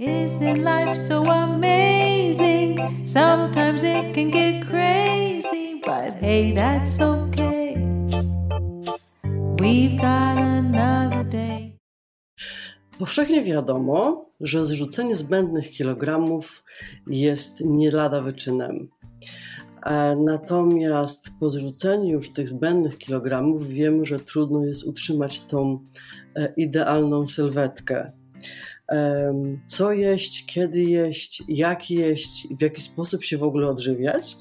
Isn't life so amazing? Sometimes it can get crazy, but hey, that's okay. We've got another day. Powszechnie wiadomo, że zrzucenie zbędnych kilogramów jest nie lada wyczynem. E, natomiast po zrzuceniu już tych zbędnych kilogramów wiemy, że trudno jest utrzymać tą e, idealną sylwetkę. Co jeść, kiedy jeść, jak jeść, w jaki sposób się w ogóle odżywiać.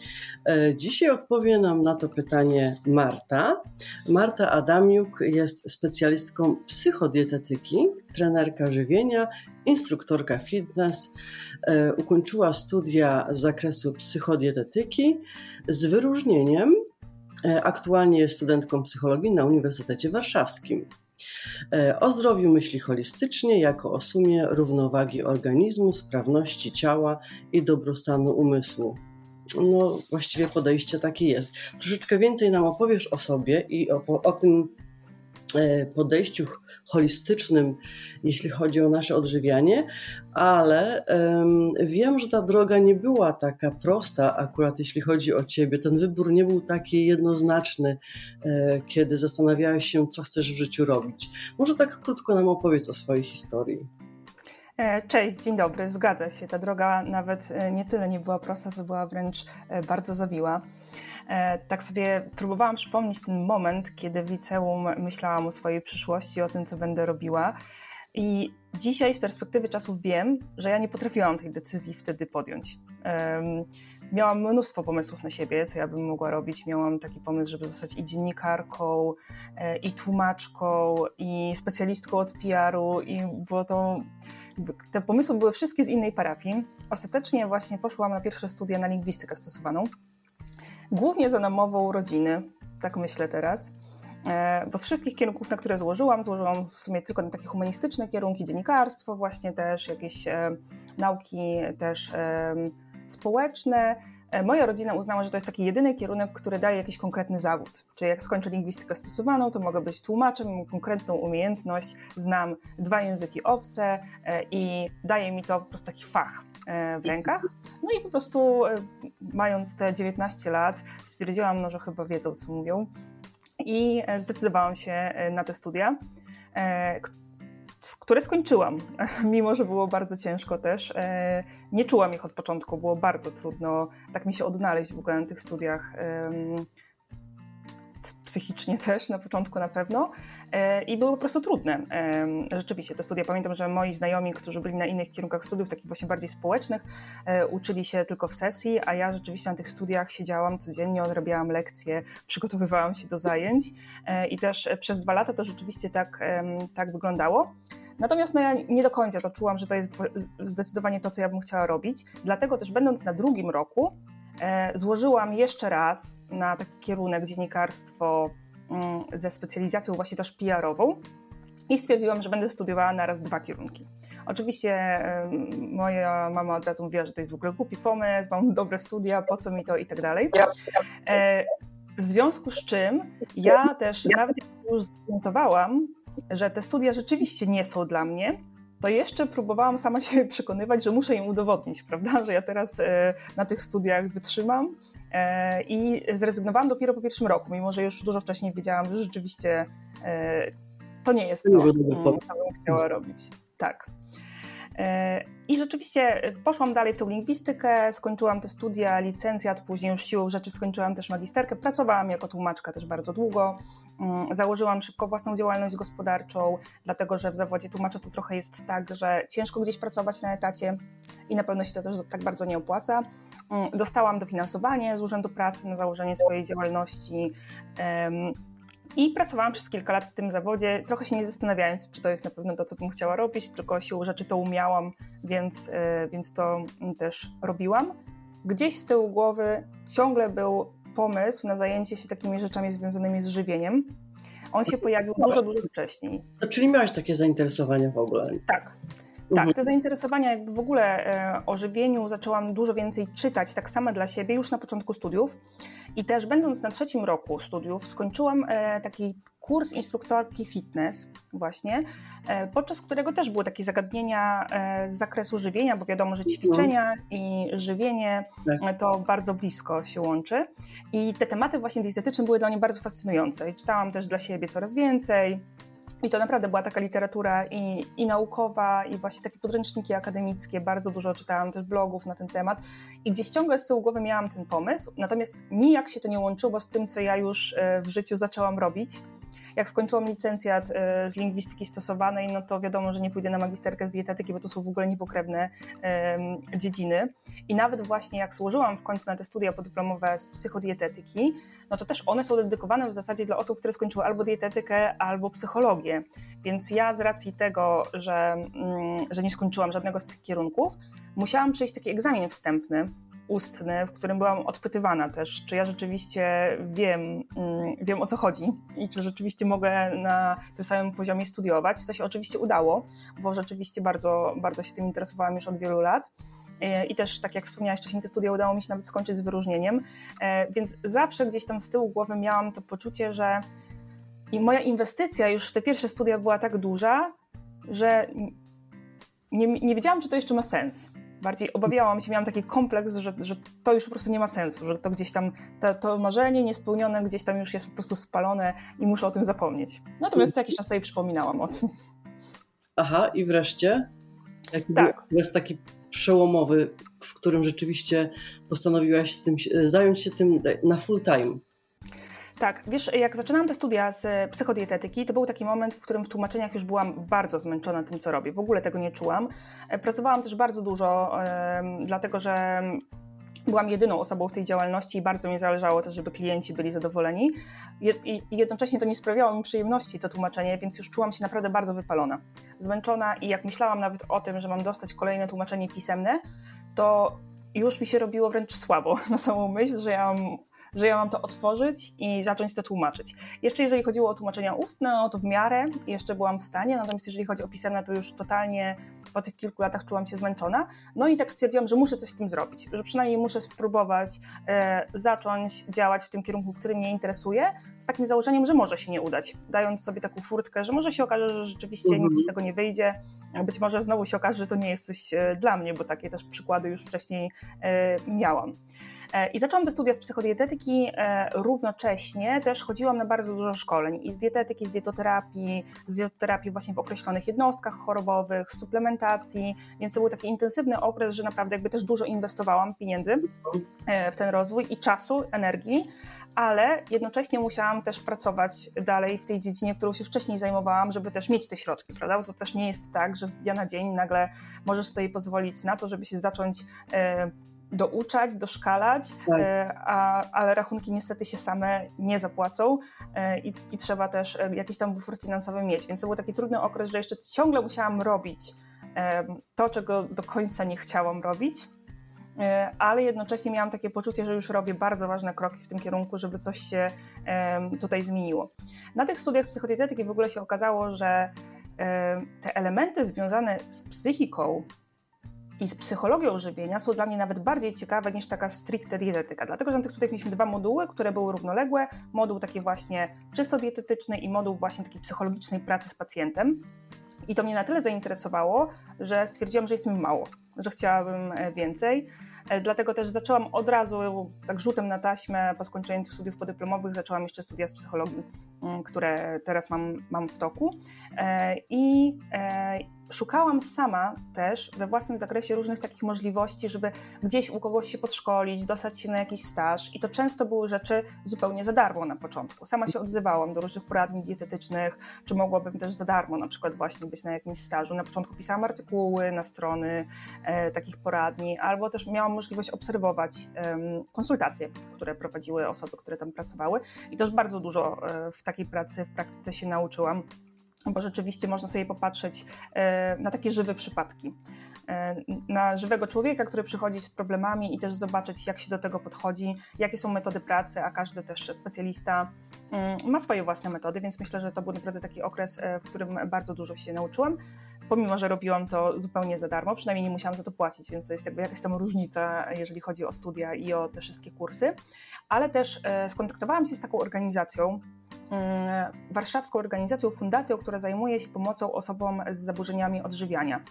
E, dzisiaj odpowie nam na to pytanie Marta. Marta Adamiuk jest specjalistką psychodietetyki, trenerka żywienia, instruktorka fitness. E, ukończyła studia z zakresu psychodietetyki z wyróżnieniem. E, aktualnie jest studentką psychologii na Uniwersytecie Warszawskim. O zdrowiu myśli holistycznie, jako o sumie równowagi organizmu, sprawności ciała i dobrostanu umysłu no właściwie podejście takie jest. Troszeczkę więcej nam opowiesz o sobie i o, o tym e, podejściu holistycznym, jeśli chodzi o nasze odżywianie, ale wiem, że ta droga nie była taka prosta, akurat jeśli chodzi o ciebie. Ten wybór nie był taki jednoznaczny, e, kiedy zastanawiałeś się, co chcesz w życiu robić. Może tak krótko nam opowiedz o swojej historii. E, cześć, dzień dobry, zgadza się. Ta droga nawet e, nie tyle nie była prosta, co była wręcz e, bardzo zawiła. Tak sobie próbowałam przypomnieć ten moment, kiedy w liceum myślałam o swojej przyszłości, o tym, co będę robiła. I dzisiaj z perspektywy czasu wiem, że ja nie potrafiłam tej decyzji wtedy podjąć. Miałam mnóstwo pomysłów na siebie, co ja bym mogła robić. Miałam taki pomysł, żeby zostać i dziennikarką, i tłumaczką, i specjalistką od PR-u, i było to te pomysły były wszystkie z innej parafii. Ostatecznie właśnie poszłam na pierwsze studia na lingwistykę stosowaną, głównie za namową rodziny, tak myślę teraz. E, bo z wszystkich kierunków, na które złożyłam, złożyłam w sumie tylko na takie humanistyczne kierunki, dziennikarstwo, właśnie też jakieś e, nauki też e, społeczne, moja rodzina uznała, że to jest taki jedyny kierunek, który daje jakiś konkretny zawód. Czyli jak skończę lingwistykę stosowaną, to mogę być tłumaczem, mam konkretną umiejętność, znam dwa języki obce e, i daje mi to po prostu taki fach e, w rękach. No i po prostu mając te 19 lat stwierdziłam, no, że chyba wiedzą, co mówią i zdecydowałam się na te studia które skończyłam, mimo że było bardzo ciężko też. E, nie czułam ich od początku, było bardzo trudno tak mi się odnaleźć w ogóle na tych studiach psychicznie też na początku na pewno i były po prostu trudne. Rzeczywiście te studia, pamiętam, że moi znajomi, którzy byli na innych kierunkach studiów, takich właśnie bardziej społecznych, e, uczyli się tylko w sesji, a ja rzeczywiście na tych studiach siedziałam codziennie, odrabiałam lekcje, przygotowywałam się do zajęć e, i też przez dwa lata to rzeczywiście tak, tak wyglądało. Natomiast no ja nie do końca to czułam, że to jest zdecydowanie to, co ja bym chciała robić. Dlatego też będąc na drugim roku, E, złożyłam jeszcze raz na taki kierunek dziennikarstwo ze specjalizacją właśnie też PR-ową i stwierdziłam, że będę studiowała na raz dwa kierunki. Oczywiście moja mama od razu mówiła, że to jest w ogóle głupi pomysł, mam dobre studia, po co mi to i tak dalej. E, w związku z czym ja też nawet już zorientowałam, że te studia rzeczywiście nie są dla mnie, to jeszcze próbowałam sama się przekonywać, że muszę im udowodnić, prawda, że ja teraz e, na tych studiach wytrzymam i zrezygnowałam dopiero po pierwszym roku, mimo że już dużo wcześniej wiedziałam, że rzeczywiście e, to nie jest to, co bym chciała robić. Tak. I rzeczywiście poszłam dalej w tą lingwistykę, skończyłam te studia, licencjat, później już siłą rzeczy skończyłam też magisterkę. Pracowałam jako tłumaczka też bardzo długo. Mm, założyłam szybko własną działalność gospodarczą, dlatego że w zawodzie tłumacza to trochę jest tak, że ciężko gdzieś pracować na etacie i na pewno się to też tak bardzo nie opłaca. Mm, dostałam dofinansowanie z Urzędu Pracy na założenie swojej działalności. I pracowałam przez kilka lat w tym zawodzie, trochę się nie zastanawiając, czy to jest na pewno to, co bym chciała robić, tylko siłą rzeczy to umiałam, więc, e, więc to też robiłam. Gdzieś z tyłu głowy ciągle był pomysł na zajęcie się takimi rzeczami związanymi z żywieniem. On się pojawił dużo, dużo wcześniej. czyli miałaś takie zainteresowanie w ogóle? Tak. Tak, mhm. te zainteresowania jakby w ogóle e, o żywieniu zaczęłam dużo więcej czytać, tak samo dla siebie już na początku studiów. I też będąc na trzecim roku studiów, skończyłam e, taki kurs instruktorki fitness właśnie, e, podczas którego też były takie zagadnienia z zakresu żywienia, bo wiadomo, że ćwiczenia i żywienie tak. to bardzo blisko się łączy. I te tematy właśnie dietetyczne były dla mnie bardzo fascynujące. I czytałam też dla siebie coraz więcej. I to naprawdę była taka literatura i, i naukowa, i właśnie takie podręczniki akademickie. Bardzo dużo czytałam też blogów na ten temat. I gdzieś ciągle z tyłu głowy miałam ten pomysł, natomiast nijak się to nie łączyło z tym, co ja już e, w życiu zaczęłam robić jak skończyłam licencjat e, z lingwistyki stosowanej, no to wiadomo, że nie pójdę na magisterkę z dietetyki, bo to są w ogóle niepokrewne dziedziny. I nawet właśnie jak złożyłam w końcu na te studia podyplomowe z psychodietetyki, no to też one są dedykowane w zasadzie dla osób, które skończyły albo dietetykę, albo psychologię. Więc ja z racji tego, że, mm, że nie skończyłam żadnego z tych kierunków, musiałam przejść taki egzamin wstępny, ustny, w którym byłam odpytywana też, czy ja rzeczywiście wiem, mm, wiem o co chodzi i czy rzeczywiście mogę na tym samym poziomie studiować, co się oczywiście udało, bo rzeczywiście bardzo, bardzo się tym interesowałam już od wielu lat. E, I też, tak jak wspomniałaś wcześniej, te studia udało mi się nawet skończyć z wyróżnieniem, e, więc zawsze gdzieś tam z tyłu głowy miałam to poczucie, że i moja inwestycja już w te pierwsze studia była tak duża, że nie, nie wiedziałam, czy to jeszcze ma sens bardziej obawiałam się, miałam taki kompleks, że, że to już po prostu nie ma sensu, że to gdzieś tam, to, to marzenie niespełnione gdzieś tam już jest po prostu spalone i muszę o tym zapomnieć. Natomiast co jakiś czas sobie przypominałam o tym. Aha, i wreszcie? Jaki tak. jest taki przełomowy, w którym rzeczywiście postanowiłaś z tym, zająć się tym na full time? Tak, wiesz, jak zaczynałam te studia z psychodietetyki, to był taki moment, w którym w tłumaczeniach już byłam bardzo zmęczona tym, co robię. W ogóle tego nie czułam. E, pracowałam też bardzo dużo, dlatego że byłam jedyną osobą w tej działalności i bardzo mi zależało też, żeby klienci byli zadowoleni. I jednocześnie to nie sprawiało mi przyjemności, to tłumaczenie, więc już czułam się naprawdę bardzo wypalona, zmęczona i jak myślałam nawet o tym, że mam dostać kolejne tłumaczenie pisemne, to już mi się robiło wręcz słabo na samą myśl, że ja mam że ja mam to otworzyć i zacząć to tłumaczyć. Jeszcze jeżeli chodziło o tłumaczenia ustne, no to w miarę jeszcze byłam w stanie, natomiast jeżeli chodzi o pisemne, to już totalnie po tych kilku latach czułam się zmęczona. No i tak stwierdziłam, że muszę coś z tym zrobić, że przynajmniej muszę spróbować e, zacząć działać w tym kierunku, który mnie interesuje, z takim założeniem, że może się nie udać, dając sobie taką furtkę, że może się okaże, że rzeczywiście mhm. nic z tego nie wyjdzie, być może znowu się okaże, że to nie jest coś e, dla mnie, bo takie też przykłady już wcześniej e, miałam. E, I zaczęłam te studia z psychodietetyki, e, równocześnie też chodziłam na bardzo dużo szkoleń i z dietetyki, z dietoterapii, z dietoterapii właśnie w określonych jednostkach chorobowych, z suplementacji, więc to był taki intensywny okres, że naprawdę jakby też dużo inwestowałam pieniędzy e, w ten rozwój i czasu, energii, ale jednocześnie musiałam też pracować dalej w tej dziedzinie, którą się wcześniej zajmowałam, żeby też mieć te środki, prawda? Bo to też nie jest tak, że z dnia na dzień nagle możesz sobie pozwolić na to, żeby się zacząć douczać, doszkalać, tak. E, a, ale rachunki niestety się same nie zapłacą e, i, i, trzeba też e, jakiś tam bufor finansowy mieć. Więc to był taki trudny okres, że jeszcze ciągle musiałam robić to, czego do końca nie chciałam robić, ale jednocześnie miałam takie poczucie, że już robię bardzo ważne kroki w tym kierunku, żeby coś się tutaj zmieniło. Na tych studiach z psychodietetyki w ogóle się okazało, że te elementy związane z psychiką i z psychologią żywienia są dla mnie nawet bardziej ciekawe niż taka stricte dietetyka, dlatego że na tych studiach mieliśmy dwa moduły, które były równoległe, moduł taki właśnie czysto dietetyczny i moduł właśnie takiej psychologicznej pracy z pacjentem. I to mnie na tyle zainteresowało, że stwierdziłam, że jest mi mało, że chciałabym e, więcej. E, dlatego też zaczęłam od razu, tak rzutem na taśmę, po skończeniu tych studiów podyplomowych, zaczęłam jeszcze studia z psychologii, mm, które teraz mam, mam w toku. E, I szukałam sama też we własnym zakresie różnych takich możliwości, żeby gdzieś u kogoś się podszkolić, dostać się na jakiś staż i to często były rzeczy zupełnie za darmo na początku. Sama się odzywałam do różnych poradni dietetycznych, czy mogłabym też za darmo na przykład właśnie być na jakimś stażu. Na początku pisałam artykuły na strony e, takich poradni, albo też miałam możliwość obserwować konsultacje, które prowadziły osoby, które tam pracowały i też bardzo dużo e, w takiej pracy, w praktyce się nauczyłam bo rzeczywiście można sobie popatrzeć e, na takie żywe przypadki. E, na żywego człowieka, który przychodzi z problemami i też zobaczyć, jak się do tego podchodzi, jakie są metody pracy, a każdy też specjalista mm, ma swoje własne metody, więc myślę, że to był naprawdę taki okres, w którym bardzo dużo się nauczyłam. Pomimo, że robiłam to zupełnie za darmo, przynajmniej nie musiałam za to płacić, więc to jest jakby jakaś tam różnica, jeżeli chodzi o studia i o te wszystkie kursy. Ale też e, skontaktowałam się z taką organizacją, mm, warszawską organizacją, fundacją, która zajmuje się pomocą osobom z zaburzeniami odżywiania.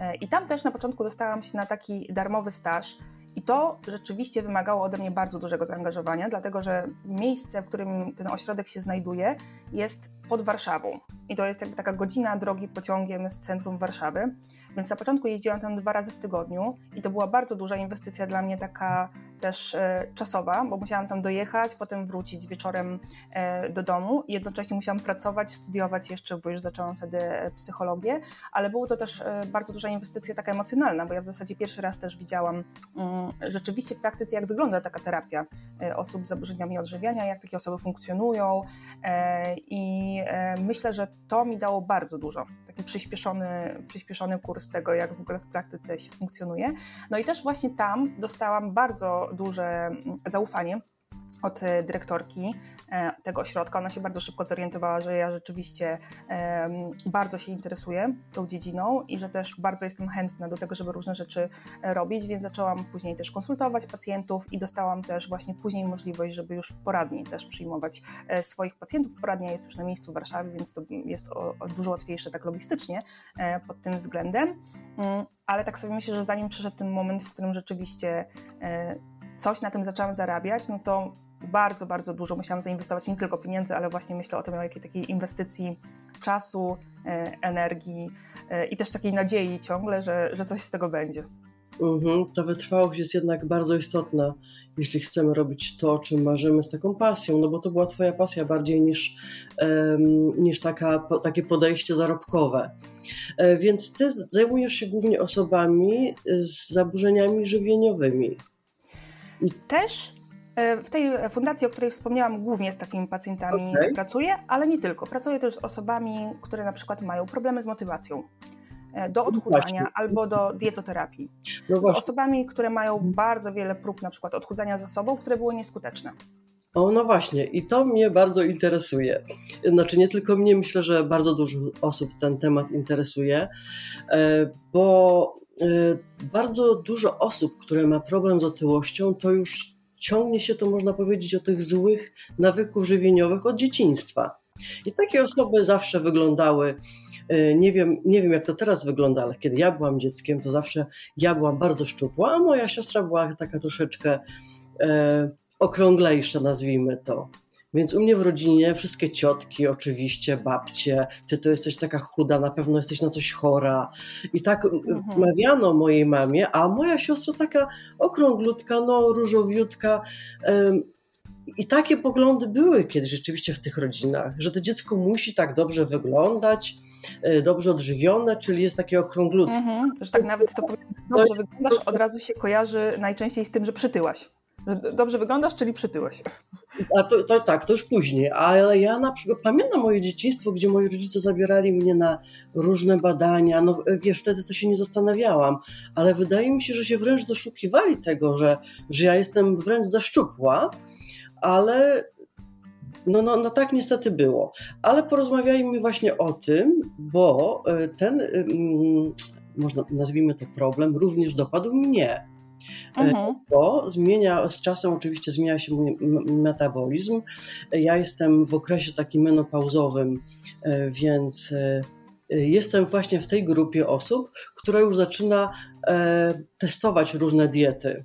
E, I tam też na początku dostałam się na taki darmowy staż. I to rzeczywiście wymagało ode mnie bardzo dużego zaangażowania, dlatego że miejsce, w którym ten ośrodek się znajduje, jest pod Warszawą. I to jest jakby taka godzina drogi pociągiem z centrum Warszawy. Więc na początku jeździłam tam dwa razy w tygodniu i to była bardzo duża inwestycja dla mnie, taka też e, czasowa, bo musiałam tam dojechać, potem wrócić wieczorem e, do domu i jednocześnie musiałam pracować, studiować jeszcze, bo już zaczęłam wtedy psychologię, ale było to też e, bardzo duża inwestycja taka emocjonalna, bo ja w zasadzie pierwszy raz też widziałam mm, rzeczywiście w praktyce, jak wygląda taka terapia osób z zaburzeniami odżywiania, jak takie osoby funkcjonują i myślę, że to mi dało bardzo dużo, taki przyspieszony, przyspieszony kurs tego, jak w ogóle w praktyce się funkcjonuje. No i też właśnie tam dostałam bardzo duże mm, zaufanie od e, dyrektorki e, tego ośrodka. Ona się bardzo szybko zorientowała, że ja rzeczywiście bardzo się interesuję tą dziedziną i że też bardzo jestem chętna do tego, żeby różne rzeczy e, robić, więc zaczęłam później też konsultować pacjentów i dostałam też właśnie później możliwość, żeby już w poradni też przyjmować swoich pacjentów. Poradnia jest już na miejscu w Warszawie, więc to jest dużo łatwiejsze tak logistycznie pod tym względem. Mm, ale tak sobie myślę, że zanim przyszedł ten moment, w którym rzeczywiście coś na tym zaczęłam zarabiać, no to bardzo, bardzo dużo musiałam zainwestować, nie tylko pieniędzy, ale właśnie myślę o tym, o jakiej takiej inwestycji czasu, e, energii e, i też takiej nadziei ciągle, że, że coś z tego będzie. Mhm, ta wytrwałość jest jednak bardzo istotna, jeśli chcemy robić to, o czym marzymy z taką pasją, no bo to była Twoja pasja bardziej niż, um, niż taka, po, takie podejście zarobkowe. E, więc Ty zajmujesz się głównie osobami z zaburzeniami żywieniowymi. I też w tej fundacji, o której wspomniałam, głównie z takimi pacjentami okay. pracuję, ale nie tylko. Pracuję też z osobami, które na przykład mają problemy z motywacją e, do no odchudzania albo do dietoterapii. No z osobami, które mają bardzo wiele prób na przykład odchudzania za sobą, które były nieskuteczne. O, no właśnie, i to mnie bardzo interesuje. Znaczy, nie tylko mnie, myślę, że bardzo dużo osób ten temat interesuje, e, bo bardzo dużo osób, które ma problem z otyłością, to już ciągnie się to, można powiedzieć, o tych złych nawyków żywieniowych od dzieciństwa. I takie osoby zawsze wyglądały, y, nie wiem, nie wiem jak to teraz wygląda, ale kiedy ja byłam dzieckiem, to zawsze ja byłam bardzo szczupła, a moja siostra była taka troszeczkę e, okrąglejsza, nazwijmy to. Więc u mnie w rodzinie wszystkie ciotki, oczywiście, babcie, ty to jesteś taka chuda, na pewno jesteś na coś chora. I tak mhm. wmawiano mojej mamie, a moja siostra taka okrąglutka, no różowiutka. I takie poglądy były kiedyś rzeczywiście w tych rodzinach, że to dziecko musi tak dobrze wyglądać, e, dobrze odżywione, czyli jest takie okrąglutkie. Mhm, że tak nawet to dobrze wyglądasz, od razu się kojarzy najczęściej z tym, że przytyłaś. Dobrze wyglądasz, czyli przytyłeś. A to, to, tak, to już później, ale ja na przykład pamiętam moje dzieciństwo, gdzie moi rodzice zabierali mnie na różne badania. No wiesz, wtedy to się nie zastanawiałam, ale wydaje mi się, że się wręcz doszukiwali tego, że, że ja jestem wręcz za szczupła, ale no, no, no tak niestety było. Ale porozmawiajmy właśnie o tym, bo e, ten, można nazwijmy to problem, również dopadł mnie. Mhm. Bo zmienia, z czasem oczywiście zmienia się mój metabolizm. Ja jestem w okresie takim menopauzowym, e, więc e, jestem właśnie w tej grupie osób, która już zaczyna e, testować różne diety.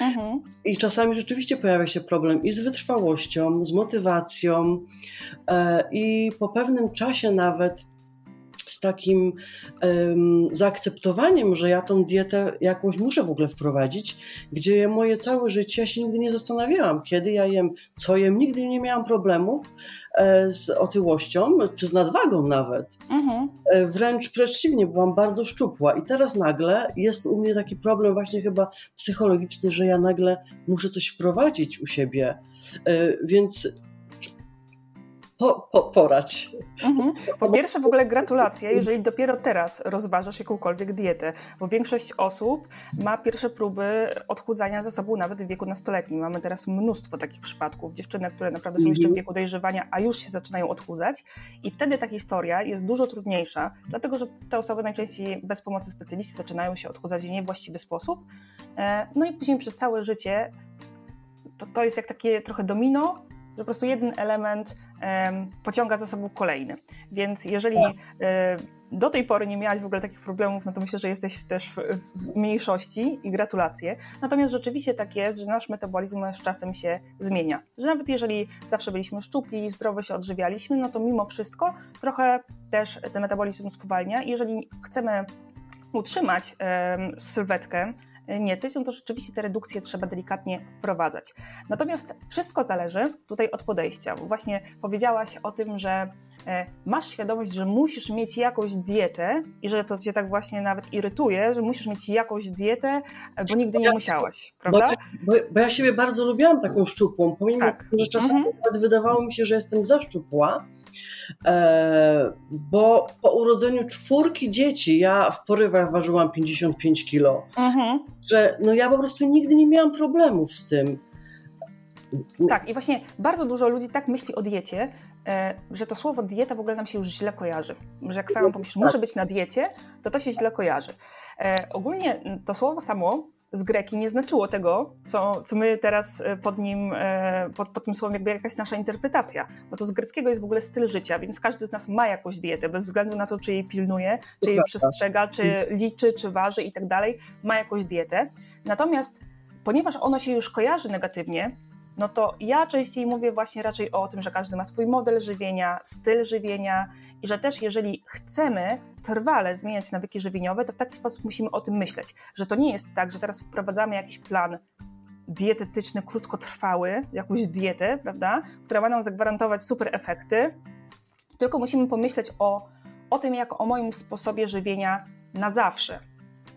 Mhm. I czasami rzeczywiście pojawia się problem i z wytrwałością, z motywacją, i po pewnym czasie nawet z takim um, zaakceptowaniem, że ja tą dietę jakąś muszę w ogóle wprowadzić, gdzie moje całe życie ja się nigdy nie zastanawiałam, kiedy ja jem, co jem, nigdy nie miałam problemów e, z otyłością, czy z nadwagą nawet. Mhm. E, wręcz przeciwnie, byłam bardzo szczupła i teraz nagle jest u mnie taki problem właśnie chyba psychologiczny, że ja nagle muszę coś wprowadzić u siebie. E, więc po, po, porać. Mhm. Po pierwsze w ogóle gratulacje, jeżeli dopiero teraz rozważasz jakąkolwiek dietę, bo większość osób ma pierwsze próby odchudzania ze sobą nawet w wieku nastoletnim. Mamy teraz mnóstwo takich przypadków, dziewczyny, które naprawdę są jeszcze w mhm. wieku dojrzewania, a już się zaczynają odchudzać i wtedy ta historia jest dużo trudniejsza, dlatego że te osoby najczęściej bez pomocy specjalisty zaczynają się odchudzać w niewłaściwy sposób, e, no i później przez całe życie to, to jest jak takie trochę domino, że po prostu jeden element pociąga za sobą kolejny. Więc jeżeli um, do tej pory nie miałaś w ogóle takich problemów, no to myślę, że jesteś też w, w, mniejszości i gratulacje. Natomiast rzeczywiście tak jest, że nasz metabolizm z czasem się zmienia. Że nawet jeżeli zawsze byliśmy szczupli, zdrowo się odżywialiśmy, no to mimo wszystko trochę też ten metabolizm spowalnia. I jeżeli chcemy utrzymać sylwetkę, nie tyć, no to rzeczywiście te redukcje trzeba delikatnie wprowadzać. Natomiast wszystko zależy tutaj od podejścia. Właśnie powiedziałaś o tym, że e, masz świadomość, że musisz mieć jakąś dietę i że to cię tak właśnie nawet irytuje, że musisz mieć jakąś dietę, bo nigdy nie musiałaś, prawda? Bo, bo ja siebie bardzo lubiłam taką szczupłą, pomimo tak. że czasami mhm. wydawało mi się, że jestem za szczupła, bo po urodzeniu czwórki dzieci, ja w porywach ważyłam 55 kilo, mhm. że no ja po prostu nigdy nie miałam problemów z tym. Tak, i właśnie bardzo dużo ludzi tak myśli o diecie, e, że to słowo dieta w ogóle nam się już źle kojarzy. Że jak sam pomyślisz, muszę być na diecie, to to się źle kojarzy. E, ogólnie to słowo samo z greki nie znaczyło tego, co, co my teraz e, pod nim, e, pod, pod tym słowem jakby jakaś nasza interpretacja, bo to z greckiego jest w ogóle styl życia, więc każdy z nas ma jakąś dietę, bez względu na to, czy jej pilnuje, czy jej przestrzega, czy liczy, czy waży i tak dalej, ma jakąś dietę. Natomiast ponieważ ono się już kojarzy negatywnie, no to ja częściej mówię właśnie raczej o tym, że każdy ma swój model żywienia, styl żywienia i że też jeżeli chcemy trwale zmieniać nawyki żywieniowe, to w taki sposób musimy o tym myśleć, że to nie jest tak, że teraz wprowadzamy jakiś plan dietetyczny, krótkotrwały, jakąś dietę, prawda, która ma nam zagwarantować super efekty, tylko musimy pomyśleć o, o tym, jak o moim sposobie żywienia na zawsze.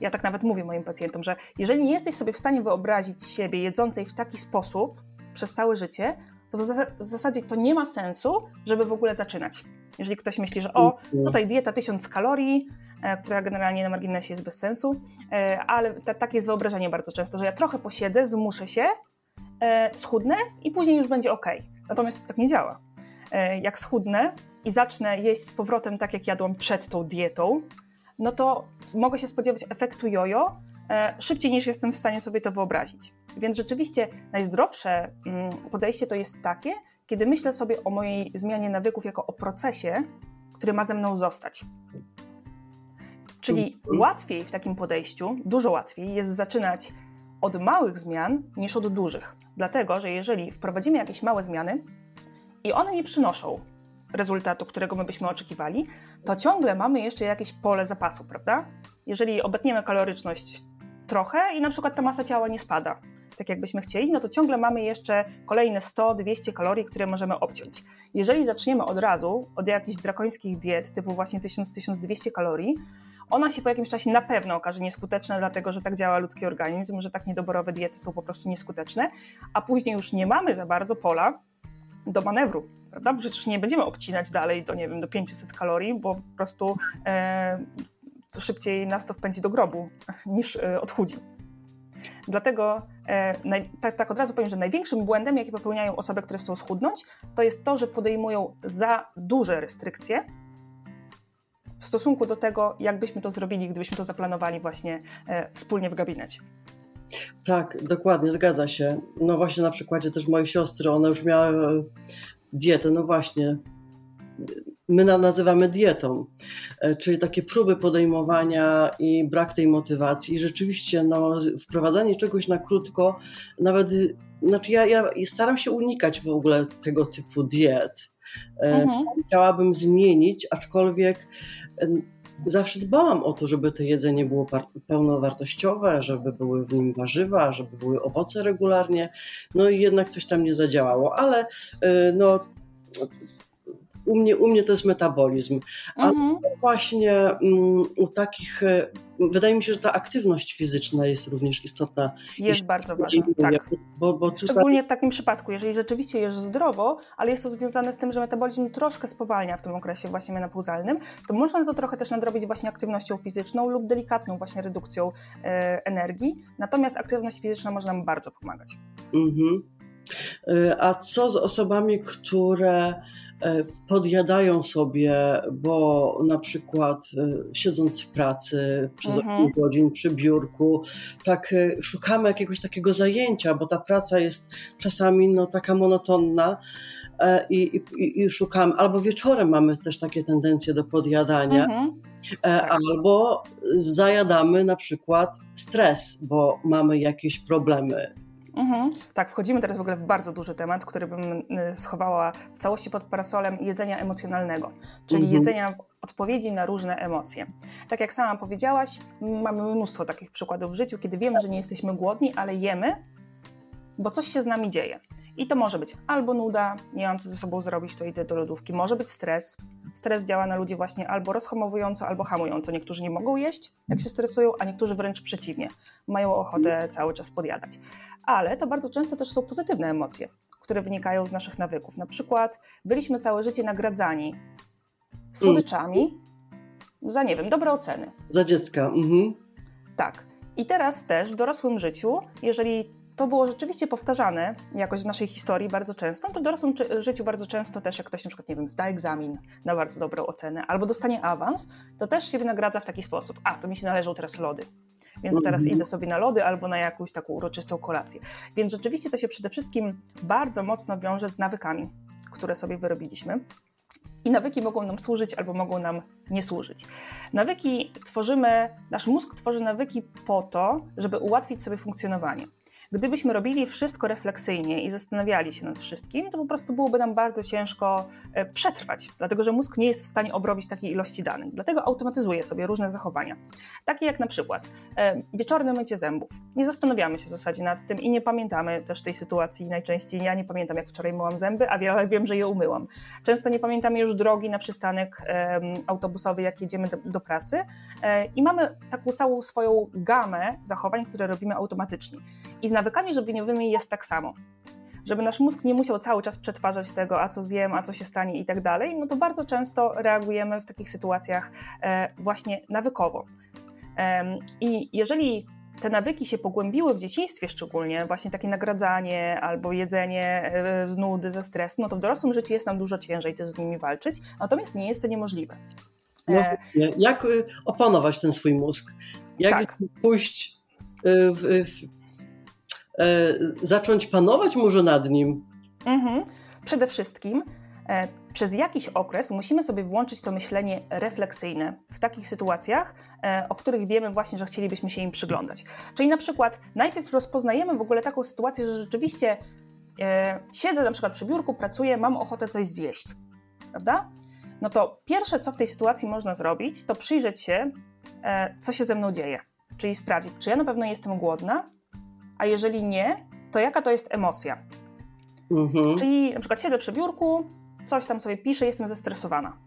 Ja tak nawet mówię moim pacjentom, że jeżeli nie jesteś sobie w stanie wyobrazić siebie jedzącej w taki sposób, przez całe życie, to w zasadzie to nie ma sensu, żeby w ogóle zaczynać. Jeżeli ktoś myśli, że o, tutaj dieta 1000 kalorii, e, która generalnie na marginesie jest bez sensu, e, ale takie jest wyobrażenie bardzo często, że ja trochę posiedzę, zmuszę się, e, schudnę i później już będzie ok. Natomiast to tak nie działa. Jak schudnę i zacznę jeść z powrotem tak, jak jadłam przed tą dietą, no to mogę się spodziewać efektu jojo szybciej niż jestem w stanie sobie to wyobrazić. Więc rzeczywiście najzdrowsze mm, podejście to jest takie, kiedy myślę sobie o mojej zmianie nawyków jako o procesie, który ma ze mną zostać. Czyli mhm. łatwiej w takim podejściu, dużo łatwiej jest zaczynać od małych zmian niż od dużych. Dlatego, że jeżeli wprowadzimy jakieś małe zmiany i one nie przynoszą rezultatu, którego my byśmy oczekiwali, to ciągle mamy jeszcze jakieś pole zapasu, prawda? Jeżeli obetniemy kaloryczność trochę i na przykład ta masa ciała nie spada, tak jakbyśmy chcieli, no to ciągle mamy jeszcze kolejne 100-200 kalorii, które możemy obciąć. Jeżeli zaczniemy od razu od jakichś drakońskich diet, typu właśnie 1000-1200 kalorii, ona się po jakimś czasie na pewno okaże nieskuteczna, dlatego że tak działa ludzki organizm, że tak niedoborowe diety są po prostu nieskuteczne, a później już nie mamy za bardzo pola do manewru, prawda? Przecież nie będziemy obcinać dalej do, nie wiem, do 500 kalorii, bo po prostu e, szybciej nas to wpędzi do grobu niż e, odchudzi. Dlatego e, tak, tak, od razu powiem, że największym błędem, jaki popełniają osoby, które chcą schudnąć, to jest to, że podejmują za duże restrykcje w stosunku do tego, jak byśmy to zrobili, gdybyśmy to zaplanowali właśnie e, wspólnie w gabinecie. Tak, dokładnie, zgadza się. No właśnie na przykładzie też mojej siostry, ona już miała e, dietę, no właśnie, my nazywamy dietą, e, czyli takie próby podejmowania i brak tej motywacji. I rzeczywiście no, wprowadzanie czegoś na krótko, nawet, znaczy ja, ja staram się unikać w ogóle tego typu diet. E, mhm. Chciałabym zmienić, aczkolwiek zawsze dbałam o to, żeby to jedzenie było pełnowartościowe, żeby były w nim warzywa, żeby były owoce regularnie. No i jednak coś tam nie zadziałało, ale e, no u mnie, u mnie to jest metabolizm. Ale mhm. właśnie um, u takich, e, wydaje mi się, że ta aktywność fizyczna jest również istotna. Jest bardzo ważna, tak. Bo, bo Szczególnie w takim przypadku, jeżeli rzeczywiście jesz zdrowo, ale jest to związane z tym, że metabolizm troszkę spowalnia w tym okresie właśnie menopauzalnym, to można to trochę też nadrobić właśnie aktywnością fizyczną lub delikatną właśnie redukcją e, energii. Natomiast aktywność fizyczna może nam bardzo pomagać. Mhm. E, a co z osobami, które podjadają sobie, bo na przykład e, siedząc w pracy przez mhm. 8 godzin przy biurku, tak szukamy jakiegoś takiego zajęcia, bo ta praca jest czasami no, taka monotonna. I, i, i szukamy, albo wieczorem mamy też takie tendencje do podjadania, mhm. tak. albo zajadamy na przykład stres, bo mamy jakieś problemy Mhm. Tak, wchodzimy teraz w ogóle w bardzo duży temat, który bym y, schowała w całości pod parasolem jedzenia emocjonalnego, czyli mhm. jedzenia odpowiedzi na różne emocje. Tak jak sama powiedziałaś, mamy mnóstwo takich przykładów w życiu, kiedy wiemy, że nie jesteśmy głodni, ale jemy, bo coś się z nami dzieje. I to może być albo nuda, nie mam co ze sobą zrobić, to idę do lodówki. Może być stres. Stres działa na ludzi właśnie albo rozhamowująco, albo hamująco. Niektórzy nie mogą jeść, jak się stresują, a niektórzy wręcz przeciwnie. Mają ochotę cały czas podjadać. Ale to bardzo często też są pozytywne emocje, które wynikają z naszych nawyków. Na przykład byliśmy całe życie nagradzani słodyczami za, nie wiem, dobre oceny. Za dziecka. Mhm. Tak. I teraz też w dorosłym życiu, jeżeli to było rzeczywiście powtarzane jakoś w naszej historii bardzo często, to w dorosłym życiu bardzo często też, jak ktoś na przykład, nie wiem, zda egzamin na bardzo dobrą ocenę albo dostanie awans, to też się wynagradza w taki sposób. A, to mi się należą teraz lody. Więc teraz mhm. idę sobie na lody albo na jakąś taką uroczystą kolację. Więc rzeczywiście to się przede wszystkim bardzo mocno wiąże z nawykami, które sobie wyrobiliśmy. I nawyki mogą nam służyć albo mogą nam nie służyć. Nawyki tworzymy, nasz mózg tworzy nawyki po to, żeby ułatwić sobie funkcjonowanie. Gdybyśmy robili wszystko refleksyjnie i zastanawiali się nad wszystkim, to po prostu byłoby nam bardzo ciężko e, przetrwać, dlatego że mózg nie jest w stanie obrobić takiej ilości danych. Dlatego automatyzuje sobie różne zachowania. Takie jak na przykład e, wieczorne mycie zębów. Nie zastanawiamy się w zasadzie nad tym i nie pamiętamy też tej sytuacji. Najczęściej ja nie pamiętam, jak wczoraj myłam zęby, a wiele wiem, że je umyłam. Często nie pamiętamy już drogi na przystanek autobusowy, jak jedziemy do, do pracy e, i mamy taką całą swoją gamę zachowań, które robimy automatycznie. I nawykami żywieniowymi jest tak samo. Żeby nasz mózg nie musiał cały czas przetwarzać tego, a co zjem, a co się stanie i tak dalej, no to bardzo często reagujemy w takich sytuacjach e, właśnie nawykowo. I jeżeli te nawyki się pogłębiły w dzieciństwie szczególnie, właśnie takie nagradzanie albo jedzenie e, z nudy, ze stresu, no to w dorosłym życiu jest nam dużo ciężej też z nimi walczyć, natomiast nie jest to niemożliwe. No, jak y, opanować ten swój mózg? Jak tak. pójść y, w, w, E, zacząć panować może nad nim? Mhm. Przede wszystkim e, przez jakiś okres musimy sobie włączyć to myślenie refleksyjne w takich sytuacjach, e, o których wiemy właśnie, że chcielibyśmy się im przyglądać. Czyli na przykład najpierw rozpoznajemy w ogóle taką sytuację, że rzeczywiście siedzę na przykład przy biurku, pracuję, mam ochotę coś zjeść, prawda? No to pierwsze, co w tej sytuacji można zrobić, to przyjrzeć się, co się ze mną dzieje. Czyli sprawdzić, czy ja na pewno jestem głodna, a jeżeli nie, to jaka to jest emocja? Mhm. Czyli na przykład siedzę przy biurku, coś tam sobie piszę, jestem zestresowana.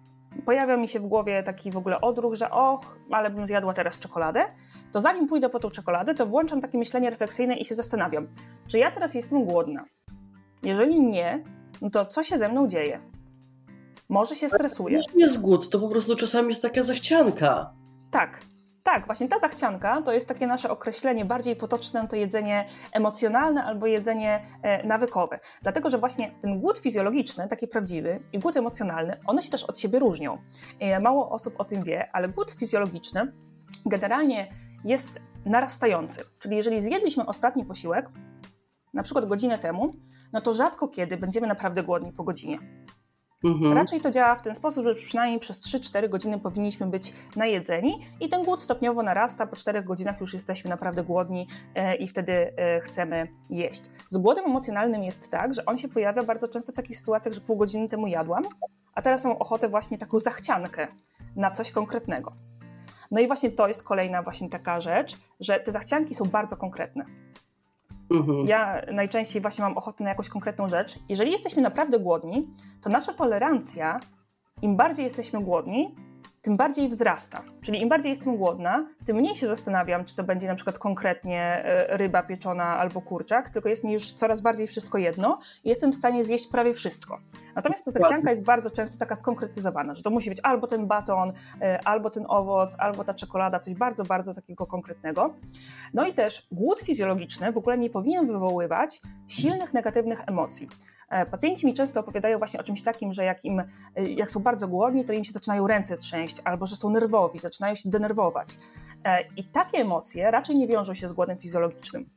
Pojawia mi się w głowie taki w ogóle odruch, że och, ale bym zjadła teraz czekoladę. To zanim pójdę po tą czekoladę, to włączam takie myślenie refleksyjne i się zastanawiam, czy ja teraz jestem głodna? Jeżeli nie, no to co się ze mną dzieje? Może się stresuję. To nie jest głód, to po prostu czasami jest taka zachcianka. Tak, tak, właśnie ta zachcianka to jest takie nasze określenie bardziej potoczne, to jedzenie emocjonalne albo jedzenie e, nawykowe. Dlatego, że właśnie ten głód fizjologiczny, taki prawdziwy i głód emocjonalny, one się też od siebie różnią. E, mało osób o tym wie, ale głód fizjologiczny generalnie jest narastający. Czyli jeżeli zjedliśmy ostatni posiłek, na przykład godzinę temu, no to rzadko kiedy będziemy naprawdę głodni po godzinie. Mhm. Raczej to działa w ten sposób, że przynajmniej przez 3-4 godziny powinniśmy być najedzeni i ten głód stopniowo narasta. Po 4 godzinach już jesteśmy naprawdę głodni e, i wtedy e, chcemy jeść. Z głodem emocjonalnym jest tak, że on się pojawia bardzo często w takich sytuacjach, że pół godziny temu jadłam, a teraz mam ochotę właśnie taką zachciankę na coś konkretnego. No i właśnie to jest kolejna właśnie taka rzecz, że te zachcianki są bardzo konkretne. Mhm. Ja najczęściej właśnie mam ochotę na jakąś konkretną rzecz. Jeżeli jesteśmy naprawdę głodni, to nasza tolerancja im bardziej jesteśmy głodni, tym bardziej wzrasta. Czyli im bardziej jestem głodna, tym mniej się zastanawiam, czy to będzie na przykład konkretnie e, ryba pieczona albo kurczak, tylko jest mi już coraz bardziej wszystko jedno i jestem w stanie zjeść prawie wszystko. Natomiast ta zachcianka jest bardzo często taka skonkretyzowana, że to musi być albo ten baton, e, albo ten owoc, albo ta czekolada, coś bardzo, bardzo takiego konkretnego. No i też głód fizjologiczny w ogóle nie powinien wywoływać silnych negatywnych emocji. E, pacjenci mi często opowiadają właśnie o czymś takim, że jak, im, e, jak są bardzo głodni, to im się zaczynają ręce trzęść, albo że są nerwowi, zaczynają się denerwować. E, I takie emocje raczej nie wiążą się z głodem fizjologicznym.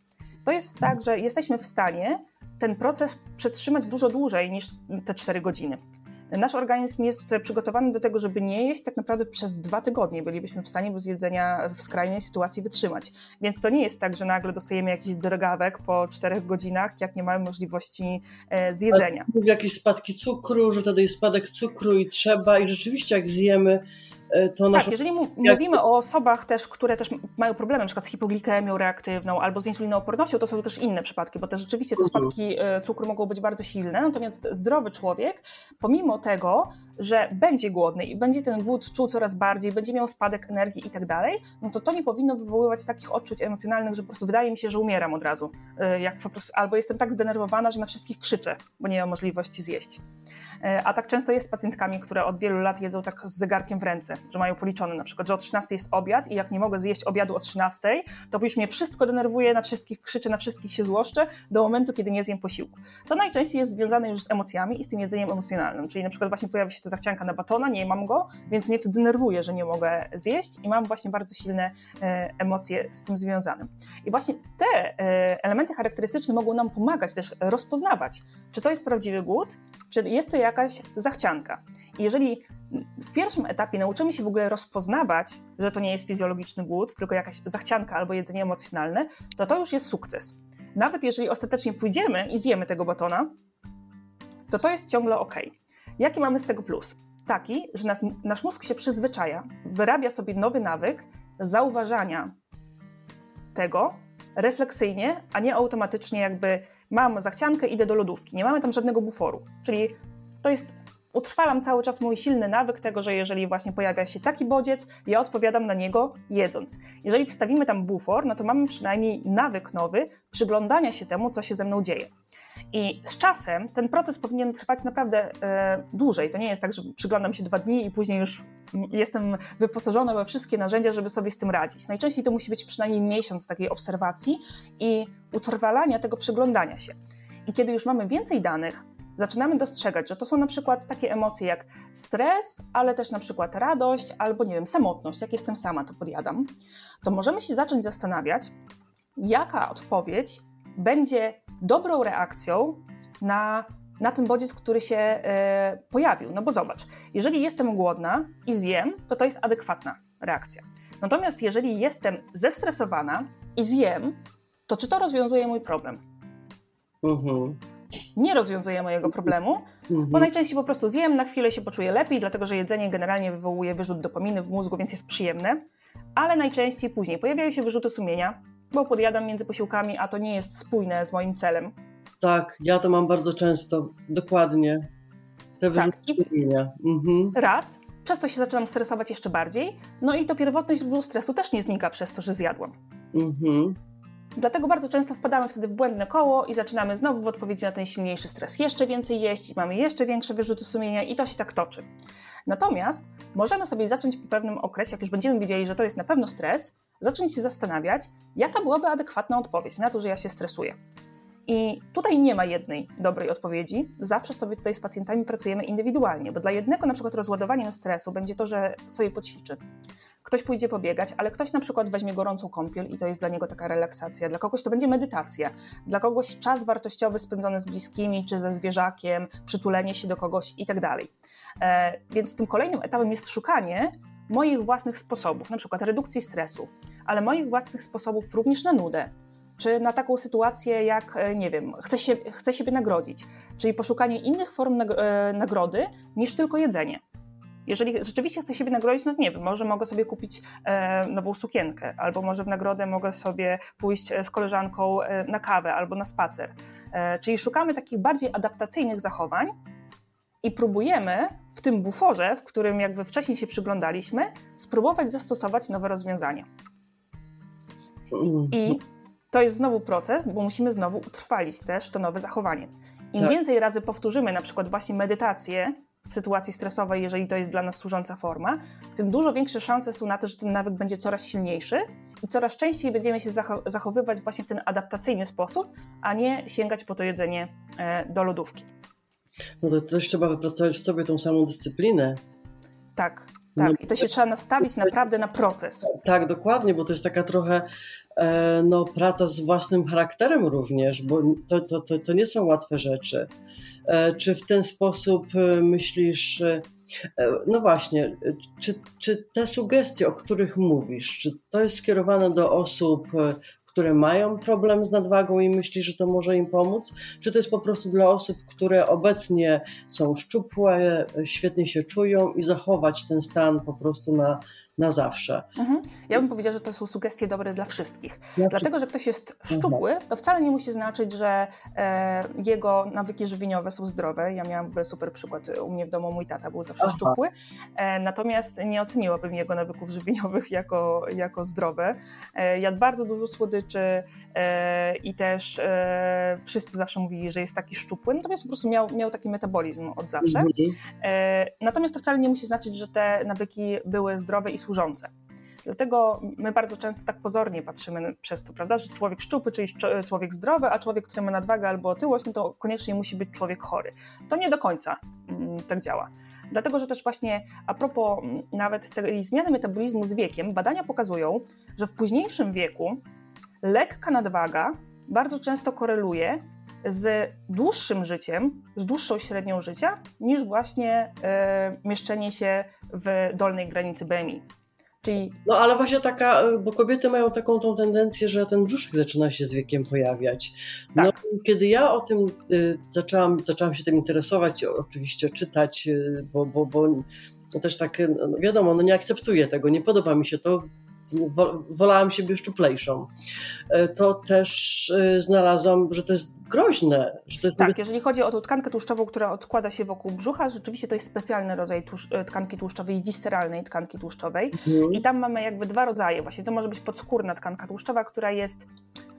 To jest tak, że jesteśmy w stanie ten proces przetrzymać dużo dłużej niż te 4 godziny. Nasz organizm jest przygotowany do tego, żeby nie jeść tak naprawdę przez dwa tygodnie. Bylibyśmy w stanie bez jedzenia w skrajnej sytuacji wytrzymać. Więc to nie jest tak, że nagle dostajemy jakiś drgawek po czterech godzinach, jak nie mamy możliwości e, zjedzenia. Mówi jakieś spadki cukru, że wtedy jest spadek cukru i trzeba i rzeczywiście jak zjemy to nasz... Tak, jeżeli mówimy o osobach też, które też mają problemy, np. z hipoglikemią reaktywną albo z insulinoopornością, to są też inne przypadki, bo też rzeczywiście te mhm. spadki e, cukru mogą być bardzo silne, natomiast zdrowy człowiek, pomimo tego, że będzie głodny i będzie ten głód czuł coraz bardziej, będzie miał spadek energii i tak dalej, no to to nie powinno wywoływać takich odczuć emocjonalnych, że po prostu wydaje mi się, że umieram od razu, e, jak po prostu, albo jestem tak zdenerwowana, że na wszystkich krzyczę, bo nie mam możliwości zjeść. A tak często jest z pacjentkami, które od wielu lat jedzą tak z zegarkiem w ręce, że mają policzone na przykład, że o 13 jest obiad i jak nie mogę zjeść obiadu o 13, to już mnie wszystko denerwuje, na wszystkich krzyczę, na wszystkich się złoszczę do momentu, kiedy nie zjem posiłku. To najczęściej jest związane już z emocjami i z tym jedzeniem emocjonalnym, czyli na przykład właśnie pojawia się ta zachcianka na batona, nie mam go, więc mnie to denerwuje, że nie mogę zjeść i mam właśnie bardzo silne e, emocje z tym związane. I właśnie te e, elementy charakterystyczne mogą nam pomagać też rozpoznawać, czy to jest prawdziwy głód, czy jest to jakaś zachcianka. I jeżeli w pierwszym etapie nauczymy się w ogóle rozpoznawać, że to nie jest fizjologiczny głód, tylko jakaś zachcianka albo jedzenie emocjonalne, to to już jest sukces. Nawet jeżeli ostatecznie pójdziemy i zjemy tego batona, to to jest ciągle ok. Jaki mamy z tego plus? Taki, że nas, nasz mózg się przyzwyczaja, wyrabia sobie nowy nawyk zauważania tego refleksyjnie, a nie automatycznie jakby mam zachciankę, idę do lodówki. Nie mamy tam żadnego buforu. Czyli to jest utrwalam cały czas mój silny nawyk tego, że jeżeli właśnie pojawia się taki bodziec, ja odpowiadam na niego jedząc. Jeżeli wstawimy tam bufor, no to mamy przynajmniej nawyk nowy przyglądania się temu, co się ze mną dzieje. I z czasem ten proces powinien trwać naprawdę e, dłużej. To nie jest tak, że przyglądam się dwa dni i później już jestem wyposażona we wszystkie narzędzia, żeby sobie z tym radzić. Najczęściej to musi być przynajmniej miesiąc takiej obserwacji i utrwalania tego przyglądania się. I kiedy już mamy więcej danych, zaczynamy dostrzegać, że to są na przykład takie emocje jak stres, ale też na przykład radość albo nie wiem, samotność, jak jestem sama, to podjadam, to możemy się zacząć zastanawiać, jaka odpowiedź będzie dobrą reakcją na, na ten bodziec, który się e, pojawił. No bo zobacz, jeżeli jestem głodna i zjem, to to jest adekwatna reakcja. Natomiast jeżeli jestem zestresowana i zjem, to czy to rozwiązuje mój problem? Uh-huh nie rozwiązuje mojego problemu, mhm. bo najczęściej po prostu zjem, na chwilę się poczuję lepiej, dlatego że jedzenie generalnie wywołuje wyrzut dopaminy w mózgu, więc jest przyjemne, ale najczęściej później pojawiają się wyrzuty sumienia, bo podjadam między posiłkami, a to nie jest spójne z moim celem. Tak, ja to mam bardzo często, dokładnie. Te tak. Mhm. Raz, przez to się zaczynam stresować jeszcze bardziej, no i to pierwotne źródło stresu też nie znika przez to, że zjadłam. Mhm. Dlatego bardzo często wpadamy wtedy w błędne koło i zaczynamy znowu w odpowiedzi na ten silniejszy stres jeszcze więcej jeść, mamy jeszcze większe wyrzuty sumienia i to się tak toczy. Natomiast możemy sobie zacząć po pewnym okresie, jak już będziemy wiedzieli, że to jest na pewno stres, zacząć się zastanawiać, jaka byłaby adekwatna odpowiedź na to, że ja się stresuję. I tutaj nie ma jednej dobrej odpowiedzi. Zawsze sobie tutaj z pacjentami pracujemy indywidualnie, bo dla jednego na przykład rozładowaniem stresu będzie to, że sobie poćwiczy. Ktoś pójdzie pobiegać, ale ktoś na przykład weźmie gorącą kąpiel i to jest dla niego taka relaksacja. Dla kogoś to będzie medytacja, dla kogoś czas wartościowy spędzony z bliskimi czy ze zwierzakiem, przytulenie się do kogoś i tak dalej. E, więc tym kolejnym etapem jest szukanie moich własnych sposobów, na przykład redukcji stresu, ale moich własnych sposobów również na nudę, czy na taką sytuację jak, e, nie wiem, chcę, się, chcę siebie nagrodzić, czyli poszukanie innych form e, nagrody niż tylko jedzenie. Jeżeli rzeczywiście chcę siebie nagrodzić, no nie wiem, może mogę sobie kupić e, nową sukienkę, albo może w nagrodę mogę sobie pójść z koleżanką na kawę albo na spacer. czyli szukamy takich bardziej adaptacyjnych zachowań i próbujemy w tym buforze, w którym jakby wcześniej się przyglądaliśmy, spróbować zastosować nowe rozwiązania. I to jest znowu proces, bo musimy znowu utrwalić też to nowe zachowanie. Im tak. więcej razy powtórzymy na przykład właśnie medytację w sytuacji stresowej, jeżeli to jest dla nas służąca forma, tym dużo większe szanse są na to, że ten nawyk będzie coraz silniejszy i coraz częściej będziemy się zachowywać właśnie w ten adaptacyjny sposób, a nie sięgać po to jedzenie e, do lodówki. No to też trzeba wypracować w sobie tą samą dyscyplinę. Tak, tak. No, I to się trzeba nastawić naprawdę na proces. Tak, dokładnie, bo to jest taka trochę e, no, praca z własnym charakterem również, bo to, to, to, to nie są łatwe rzeczy. E, czy w ten sposób e, myślisz, no właśnie, czy, czy te sugestie, o których mówisz, czy to jest skierowane do osób, które mają problem z nadwagą i myślisz, że to może im pomóc? Czy to jest po prostu dla osób, które obecnie są szczupłe, świetnie się czują i zachować ten stan po prostu na, na zawsze. Mhm. Ja bym powiedziała, że to są sugestie dobre dla wszystkich. Dla Dlatego, że ktoś jest szczupły, to wcale nie musi znaczyć, że e, jego nawyki żywieniowe są zdrowe. Ja miałam w ogóle super przykład u mnie w domu, mój tata był zawsze Aha. szczupły, e, natomiast nie oceniłabym jego nawyków żywieniowych jako, jako zdrowe. E, jadł bardzo dużo słodyczy e, i też e, wszyscy zawsze mówili, że jest taki szczupły, natomiast po prostu miał, miał taki metabolizm od zawsze. Mhm. E, natomiast to wcale nie musi znaczyć, że te nawyki były zdrowe i służące. Dlatego my bardzo często tak pozornie patrzymy przez to, prawda, że człowiek szczupły, czyli człowiek zdrowy, a człowiek, który ma nadwagę albo otyłość, no to koniecznie musi być człowiek chory. To nie do końca mm, tak działa. Dlatego, że też właśnie a propos mm, nawet tej zmiany metabolizmu z wiekiem, badania pokazują, że w późniejszym wieku lekka nadwaga bardzo często koreluje z dłuższym życiem, z dłuższą średnią życia, niż właśnie e, mieszczenie się w dolnej granicy BMI. Czyli... No ale właśnie taka, e, bo kobiety mają taką tą tendencję, że ten brzuszek zaczyna się z wiekiem pojawiać. No, tak. kiedy ja o tym y, zaczęłam, zaczęłam się tym interesować, oczywiście czytać, y, bo, bo, bo no też tak, no wiadomo, no nie akceptuję tego, nie podoba mi się to, wolałam siebie szczuplejszą, e, to też e, znalazłam, że to jest groźne. Że to jest tak, jeżeli chodzi o tą tkankę tłuszczową, która odkłada się wokół brzucha, rzeczywiście to jest specjalny rodzaj e, tkanki tłuszczowej, visceralnej tkanki tłuszczowej. Mhm. I tam mamy jakby dwa rodzaje właśnie. To może być podskórna tkanka tłuszczowa, która jest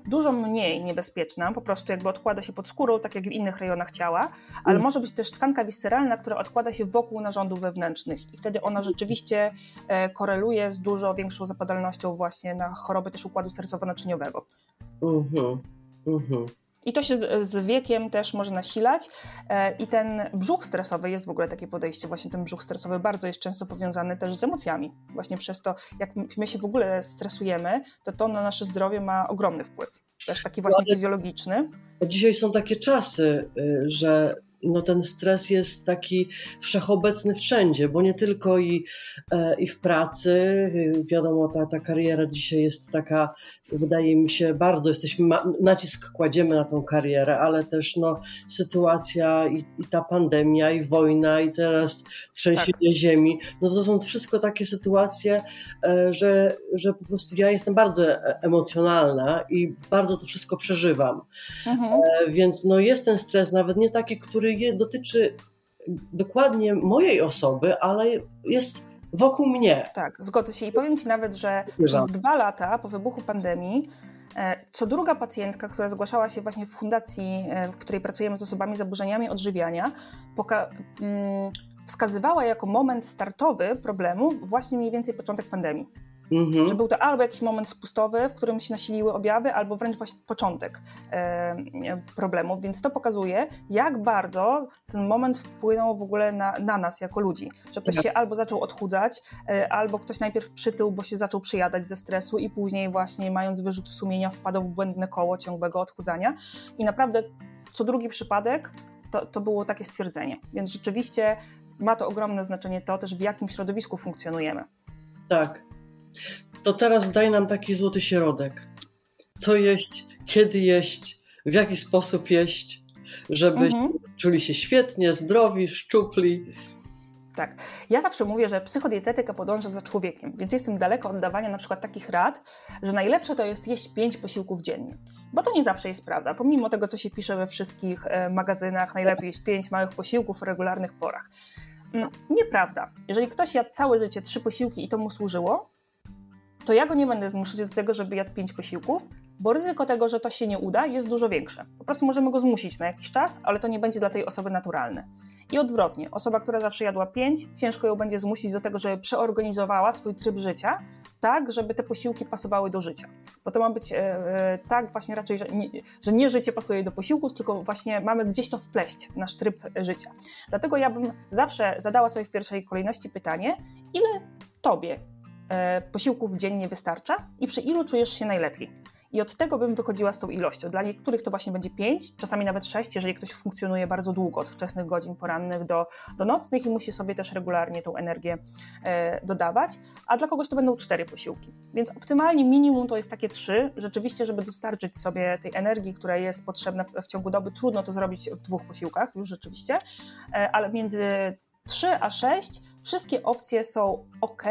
dużo mniej niebezpieczna, po prostu jakby odkłada się pod skórą, tak jak w innych rejonach ciała, ale mm. może być też tkanka visceralna, która odkłada się wokół narządów wewnętrznych i wtedy ona rzeczywiście e, koreluje z dużo większą zapadalnością właśnie na choroby też układu sercowo-naczyniowego. Mhm. Mhm. I to się z wiekiem też może nasilać. E, I ten brzuch stresowy jest w ogóle takie podejście, właśnie ten brzuch stresowy bardzo jest często powiązany też z emocjami. Właśnie przez to, jak my się w ogóle stresujemy, to to na nasze zdrowie ma ogromny wpływ. Też taki właśnie fizjologiczny. Dzisiaj są takie czasy, y, że no ten stres jest taki wszechobecny wszędzie, bo nie tylko i, e, i w pracy. Wiadomo, ta, ta kariera dzisiaj jest taka, wydaje mi się, bardzo jesteśmy, nacisk kładziemy na tą karierę, ale też no, sytuacja i, i ta pandemia, i wojna, i teraz trzęsienie tak. ziemi, no to są wszystko takie sytuacje, e, że, że po prostu ja jestem bardzo e, emocjonalna i bardzo to wszystko przeżywam. Mhm. Więc no jest ten stres, nawet nie taki, który nie dotyczy dokładnie mojej osoby, ale jest wokół mnie. Tak, zgodzę się i powiem Ci nawet, że przez dwa lata po wybuchu pandemii e, co druga pacjentka, która zgłaszała się właśnie w fundacji, e, w której pracujemy z osobami z zaburzeniami odżywiania, mm, wskazywała jako moment startowy problemu właśnie mniej więcej początek pandemii. Mhm. Że był to albo jakiś moment spustowy, w którym się nasiliły objawy, albo wręcz właśnie początek e, problemu. Więc to pokazuje, jak bardzo ten moment wpłynął w ogóle na, na nas jako ludzi. Że ktoś się albo zaczął odchudzać, e, albo ktoś najpierw przytył, bo się zaczął przyjadać ze stresu i później właśnie mając wyrzut sumienia wpadał w błędne koło ciągłego odchudzania. I naprawdę co drugi przypadek to, to było takie stwierdzenie. Więc rzeczywiście ma to ogromne znaczenie to też, w jakim środowisku funkcjonujemy. Tak, to teraz daj nam taki złoty środek. Co jeść, kiedy jeść, w jaki sposób jeść, żeby mhm. czuli się świetnie, zdrowi, szczupli. Tak. Ja zawsze mówię, że psychodietetyka podąża za człowiekiem, więc jestem daleko od dawania na przykład takich rad, że najlepsze to jest jeść pięć posiłków dziennie. Bo to nie zawsze jest prawda. Pomimo tego, co się pisze we wszystkich e, magazynach, najlepiej jest pięć małych posiłków w regularnych porach. Mm, nieprawda. Jeżeli ktoś jadł całe życie trzy posiłki i to mu służyło, to ja go nie będę zmuszać do tego, żeby jadł pięć posiłków, bo ryzyko tego, że to się nie uda, jest dużo większe. Po prostu możemy go zmusić na jakiś czas, ale to nie będzie dla tej osoby naturalne. I odwrotnie, osoba, która zawsze jadła pięć, ciężko ją będzie zmusić do tego, żeby przeorganizowała swój tryb życia tak, żeby te posiłki pasowały do życia. Bo to ma być e, e, tak właśnie raczej, że nie, że nie życie pasuje do posiłków, tylko właśnie mamy gdzieś to wpleść w nasz tryb życia. Dlatego ja bym zawsze zadała sobie w pierwszej kolejności pytanie, ile tobie posiłków dziennie wystarcza i przy ilu czujesz się najlepiej? I od tego bym wychodziła z tą ilością. Dla niektórych to właśnie będzie 5, czasami nawet 6, jeżeli ktoś funkcjonuje bardzo długo, od wczesnych godzin porannych do, do nocnych i musi sobie też regularnie tą energię e, dodawać, a dla kogoś to będą 4 posiłki. Więc optymalnie minimum to jest takie 3, rzeczywiście, żeby dostarczyć sobie tej energii, która jest potrzebna w, w ciągu doby. Trudno to zrobić w dwóch posiłkach, już rzeczywiście, e, ale między 3 a 6 wszystkie opcje są ok,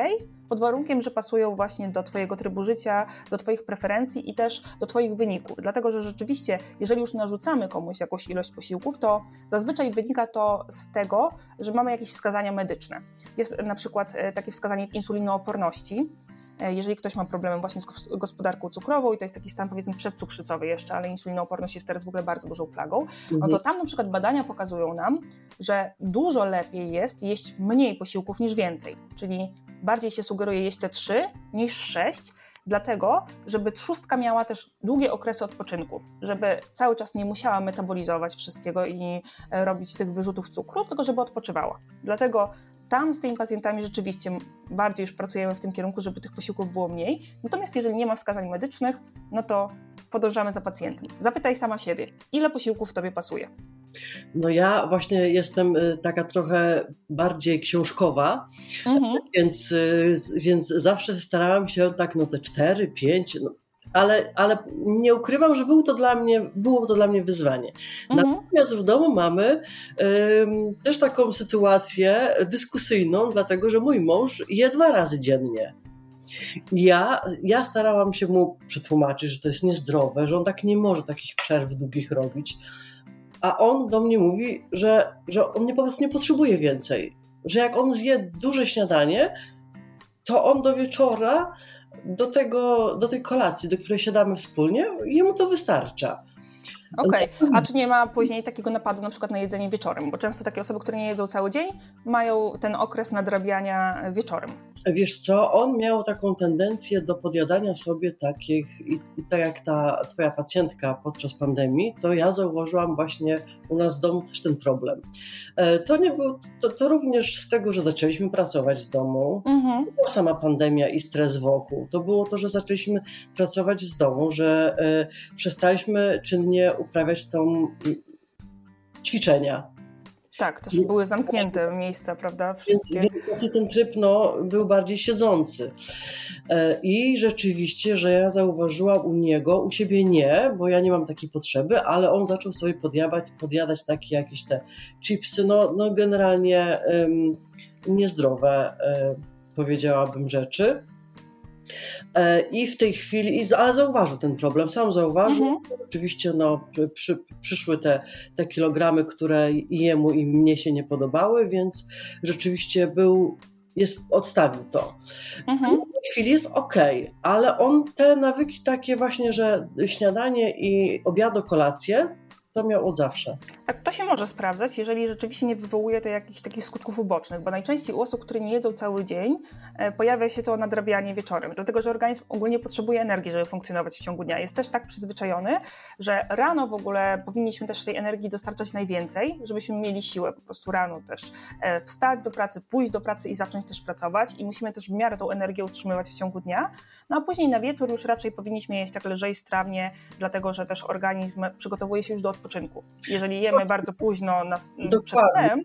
pod warunkiem, że pasują właśnie do Twojego trybu życia, do Twoich preferencji i też do Twoich wyników. Dlatego, że rzeczywiście, jeżeli już narzucamy komuś jakąś ilość posiłków, to zazwyczaj wynika to z tego, że mamy jakieś wskazania medyczne. Jest na przykład e, takie wskazanie insulinooporności, jeżeli ktoś ma problemy właśnie z gospodarką cukrową i to jest taki stan powiedzmy przedcukrzycowy jeszcze, ale insulinooporność jest teraz w ogóle bardzo dużą plagą, no to mhm. tam na przykład badania pokazują nam, że dużo lepiej jest jeść mniej posiłków niż więcej, czyli bardziej się sugeruje jeść te trzy niż sześć, dlatego, żeby trzustka miała też długie okresy odpoczynku, żeby cały czas nie musiała metabolizować wszystkiego i e, robić tych wyrzutów cukru, tylko żeby odpoczywała. Dlatego tam z tymi pacjentami rzeczywiście bardziej już pracujemy w tym kierunku, żeby tych posiłków było mniej. Natomiast jeżeli nie ma wskazań medycznych, no to podążamy za pacjentem. Zapytaj sama siebie, ile posiłków tobie pasuje. No ja właśnie jestem y, taka trochę bardziej książkowa, mhm. więc, y, więc zawsze starałam się tak, no te cztery, pięć, no ale, ale nie ukrywam, że był to dla mnie, było to dla mnie wyzwanie. Mhm. Natomiast w domu mamy um, też taką sytuację dyskusyjną, dlatego że mój mąż je dwa razy dziennie. Ja, ja starałam się mu przetłumaczyć, że to jest niezdrowe, że on tak nie może takich przerw długich robić. A on do mnie mówi, że, że on nie, po prostu nie potrzebuje więcej. Że jak on zje duże śniadanie, to on do wieczora do, tego, do tej kolacji, do której siadamy wspólnie, jemu to wystarcza. Okej, okay. a czy nie ma później takiego napadu na przykład na jedzenie wieczorem? Bo często takie osoby, które nie jedzą cały dzień, mają ten okres nadrabiania wieczorem. Wiesz co, on miał taką tendencję do podjadania sobie takich, i, i tak jak ta twoja pacjentka podczas pandemii, to ja zauważyłam właśnie u nas w domu też ten problem. E, to nie był, to, to również z tego, że zaczęliśmy pracować z domu, mhm. była sama pandemia i stres wokół. To było to, że zaczęliśmy pracować z domu, że y, przestaliśmy czynnie uprawiać tą ćwiczenia. Tak, też były zamknięte miejsca, prawda? Wszystkie. Więc ten tryb no, był bardziej siedzący. E, I rzeczywiście, że ja zauważyłam u niego, u siebie nie, bo ja nie mam takiej potrzeby, ale on zaczął sobie podjadać, podjadać takie jakieś te chipsy, no, no generalnie um, niezdrowe, um, powiedziałabym rzeczy. E, I w tej chwili, ale zauważył ten problem, sam zauważył. Mhm. Oczywiście no, przy, przyszły te, te kilogramy, które i jemu i mnie się nie podobały, więc rzeczywiście był, jest, odstawił to. Mhm. W tej chwili jest ok, ale on te nawyki takie właśnie, że śniadanie i obiado, kolację, to miał od zawsze. Tak, to się może sprawdzać, jeżeli rzeczywiście nie wywołuje to jakichś takich skutków ubocznych, bo najczęściej u osób, które nie jedzą cały dzień, e, pojawia się to nadrabianie wieczorem, dlatego że organizm ogólnie potrzebuje energii, żeby funkcjonować w ciągu dnia. Jest też tak przyzwyczajony, że rano w ogóle powinniśmy też tej energii dostarczać najwięcej, żebyśmy mieli siłę po prostu rano też e, wstać do pracy, pójść do pracy i zacząć też pracować i musimy też w miarę tą energię utrzymywać w ciągu dnia, no a później na wieczór już raczej powinniśmy jeść tak lżej strawnie, dlatego że też organizm przygotowuje się już do odpoczynku. Jeżeli jemy bardzo późno na, przed snem,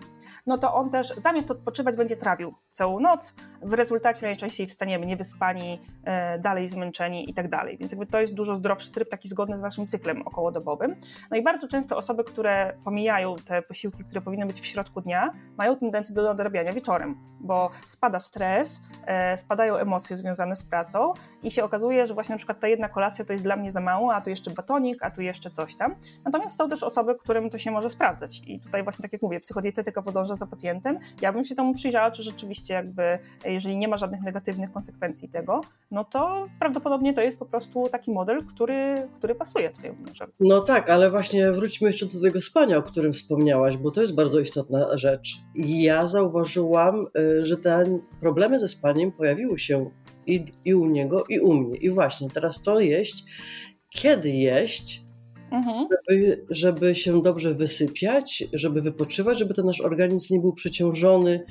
no to on też zamiast odpoczywać będzie trawił całą noc. W rezultacie najczęściej wstaniemy niewyspani, e, dalej zmęczeni i tak dalej. Więc jakby to jest dużo zdrowszy tryb, taki zgodny z naszym cyklem okołodobowym. No i bardzo często osoby, które pomijają te posiłki, które powinny być w środku dnia, mają tendencję do nadrabiania wieczorem, bo spada stres, e, spadają emocje związane z pracą i się okazuje, że właśnie na przykład ta jedna kolacja to jest dla mnie za mało, a tu jeszcze batonik, a tu jeszcze coś tam. Natomiast są też osoby, którym to się może sprawdzać. I tutaj właśnie tak jak mówię, psychodietetyka podąża za pacjentem. Ja bym się temu przyjrzała, czy rzeczywiście jakby, jeżeli nie ma żadnych negatywnych konsekwencji tego, no to prawdopodobnie to jest po prostu taki model, który, który pasuje tutaj obniżowi. No tak, ale właśnie wróćmy jeszcze do tego spania, o którym wspomniałaś, bo to jest bardzo istotna rzecz. Ja zauważyłam, y, że te problemy ze spaniem pojawiły się i, i u niego, i u mnie. I właśnie teraz co jeść, kiedy jeść, mhm. żeby, żeby się dobrze wysypiać, żeby wypoczywać, żeby ten nasz organizm nie był przeciążony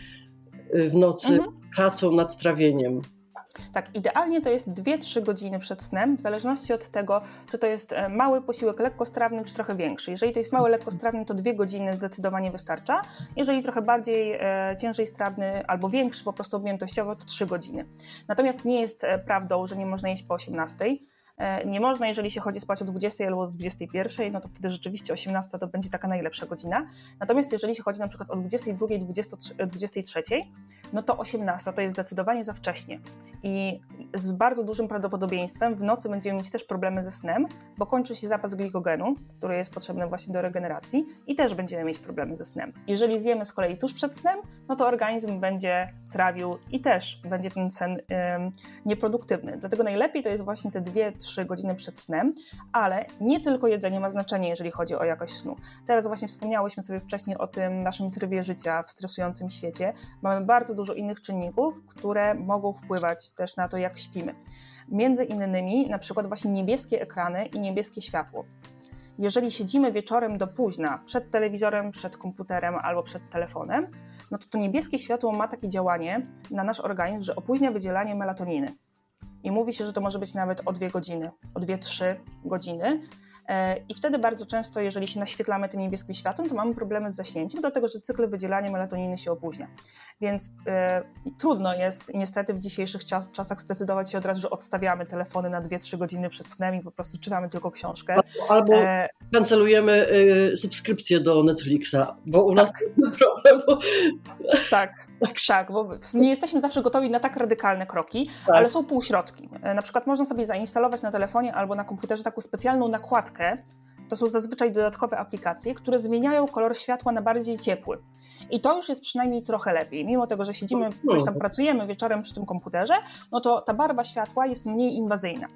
y, w nocy mhm. pracą nad trawieniem. Tak, idealnie to jest 2-3 godziny przed snem, w zależności od tego, czy to jest e, mały posiłek lekkostrawny, czy trochę większy. Jeżeli to jest mały lekkostrawny, to 2 godziny zdecydowanie wystarcza. Jeżeli trochę bardziej e, ciężej strawny albo większy po prostu objętościowo, to 3 godziny. Natomiast nie jest e, prawdą, że nie można jeść po 18 E, nie można, jeżeli się chodzi spać o 20 albo o 21, no to wtedy rzeczywiście 18 to będzie taka najlepsza godzina. Natomiast jeżeli się chodzi na przykład o 22, 23, no to 18 to jest zdecydowanie za wcześnie. I z bardzo dużym prawdopodobieństwem w nocy będziemy mieć też problemy ze snem, bo kończy się zapas glikogenu, który jest potrzebny właśnie do regeneracji i też będziemy mieć problemy ze snem. Jeżeli zjemy z kolei tuż przed snem, no to organizm będzie trawił i też będzie ten sen ym, nieproduktywny. Dlatego najlepiej to jest właśnie te 2-3 godziny przed snem, ale nie tylko jedzenie ma znaczenie, jeżeli chodzi o jakość snu. Teraz właśnie wspomniałyśmy sobie wcześniej o tym naszym trybie życia w stresującym świecie. Mamy bardzo dużo innych czynników, które mogą wpływać też na to, jak śpimy. Między innymi na przykład właśnie niebieskie ekrany i niebieskie światło jeżeli siedzimy wieczorem do późna przed telewizorem, przed komputerem albo przed telefonem, no to to niebieskie światło ma takie działanie na nasz organizm, że opóźnia wydzielanie melatoniny. I mówi się, że to może być nawet o dwie godziny, o dwie, trzy godziny. E, I wtedy bardzo często, jeżeli się naświetlamy tym niebieskim światłem, to mamy problemy z zaśnięciem, dlatego że cykl wydzielania melatoniny się opóźnia. Więc e, trudno jest niestety w dzisiejszych czas, czasach zdecydować się od razu, że odstawiamy telefony na 2-3 godziny przed snem i po prostu czytamy tylko książkę. Albo e... kancelujemy y, subskrypcję do Netflixa, bo u nas tak. jest problem. Bo... Tak, tak, tak, bo nie jesteśmy zawsze gotowi na tak radykalne kroki, tak. ale są półśrodki. E, na przykład można sobie zainstalować na telefonie albo na komputerze taką specjalną nakładkę. To są zazwyczaj dodatkowe aplikacje, które zmieniają kolor światła na bardziej ciepły. I to już jest przynajmniej trochę lepiej. Mimo tego, że siedzimy, coś tam pracujemy wieczorem przy tym komputerze, no to ta barwa światła jest mniej inwazyjna.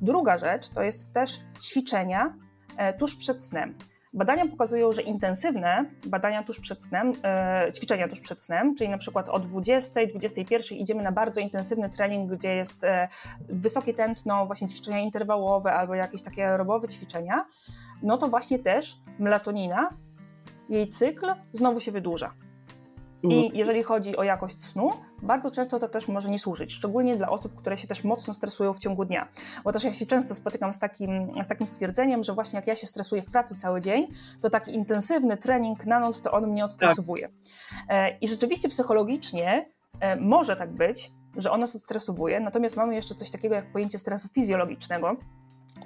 Druga rzecz to jest też ćwiczenia e, tuż przed snem. Badania pokazują, że intensywne badania tuż przed snem, e, ćwiczenia tuż przed snem, czyli na przykład o 20, 21 idziemy na bardzo intensywny trening, gdzie jest e, wysokie tętno, właśnie ćwiczenia interwałowe albo jakieś takie aerobowe ćwiczenia, no to właśnie też melatonina, jej cykl znowu się wydłuża. I mhm. jeżeli chodzi o jakość snu, bardzo często to też może nie służyć, szczególnie dla osób, które się też mocno stresują w ciągu dnia. Bo też ja się często spotykam z takim, z takim stwierdzeniem, że właśnie jak ja się stresuję w pracy cały dzień, to taki intensywny trening na noc, to on mnie odstresowuje. Tak. I rzeczywiście psychologicznie e, może tak być, że on nas odstresowuje, natomiast mamy jeszcze coś takiego jak pojęcie stresu fizjologicznego,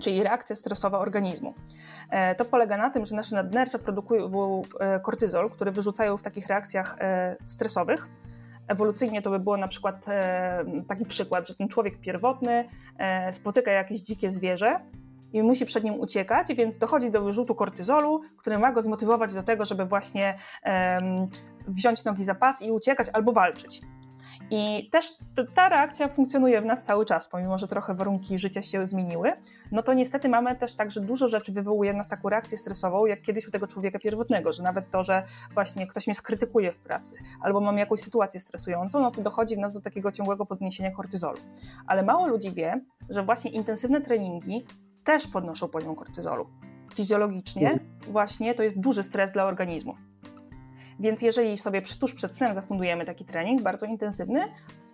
czyli reakcja stresowa organizmu. E, to polega na tym, że nasze nadnercza produkują e, kortyzol, który wyrzucają w takich reakcjach e, stresowych. Ewolucyjnie to by było na przykład taki przykład, że ten człowiek pierwotny spotyka jakieś dzikie zwierzę i musi przed nim uciekać, więc dochodzi do wyrzutu kortyzolu, który ma go zmotywować do tego, żeby właśnie wziąć nogi za pas i uciekać albo walczyć. I też ta reakcja funkcjonuje w nas cały czas, pomimo że trochę warunki życia się zmieniły. No to niestety mamy też tak, że dużo rzeczy wywołuje w nas taką reakcję stresową, jak kiedyś u tego człowieka pierwotnego, że nawet to, że właśnie ktoś mnie skrytykuje w pracy, albo mam jakąś sytuację stresującą, no to dochodzi w nas do takiego ciągłego podniesienia kortyzolu. Ale mało ludzi wie, że właśnie intensywne treningi też podnoszą poziom kortyzolu. Fizjologicznie mhm. właśnie to jest duży stres dla organizmu. Więc jeżeli sobie tuż przed snem zafundujemy taki trening bardzo intensywny,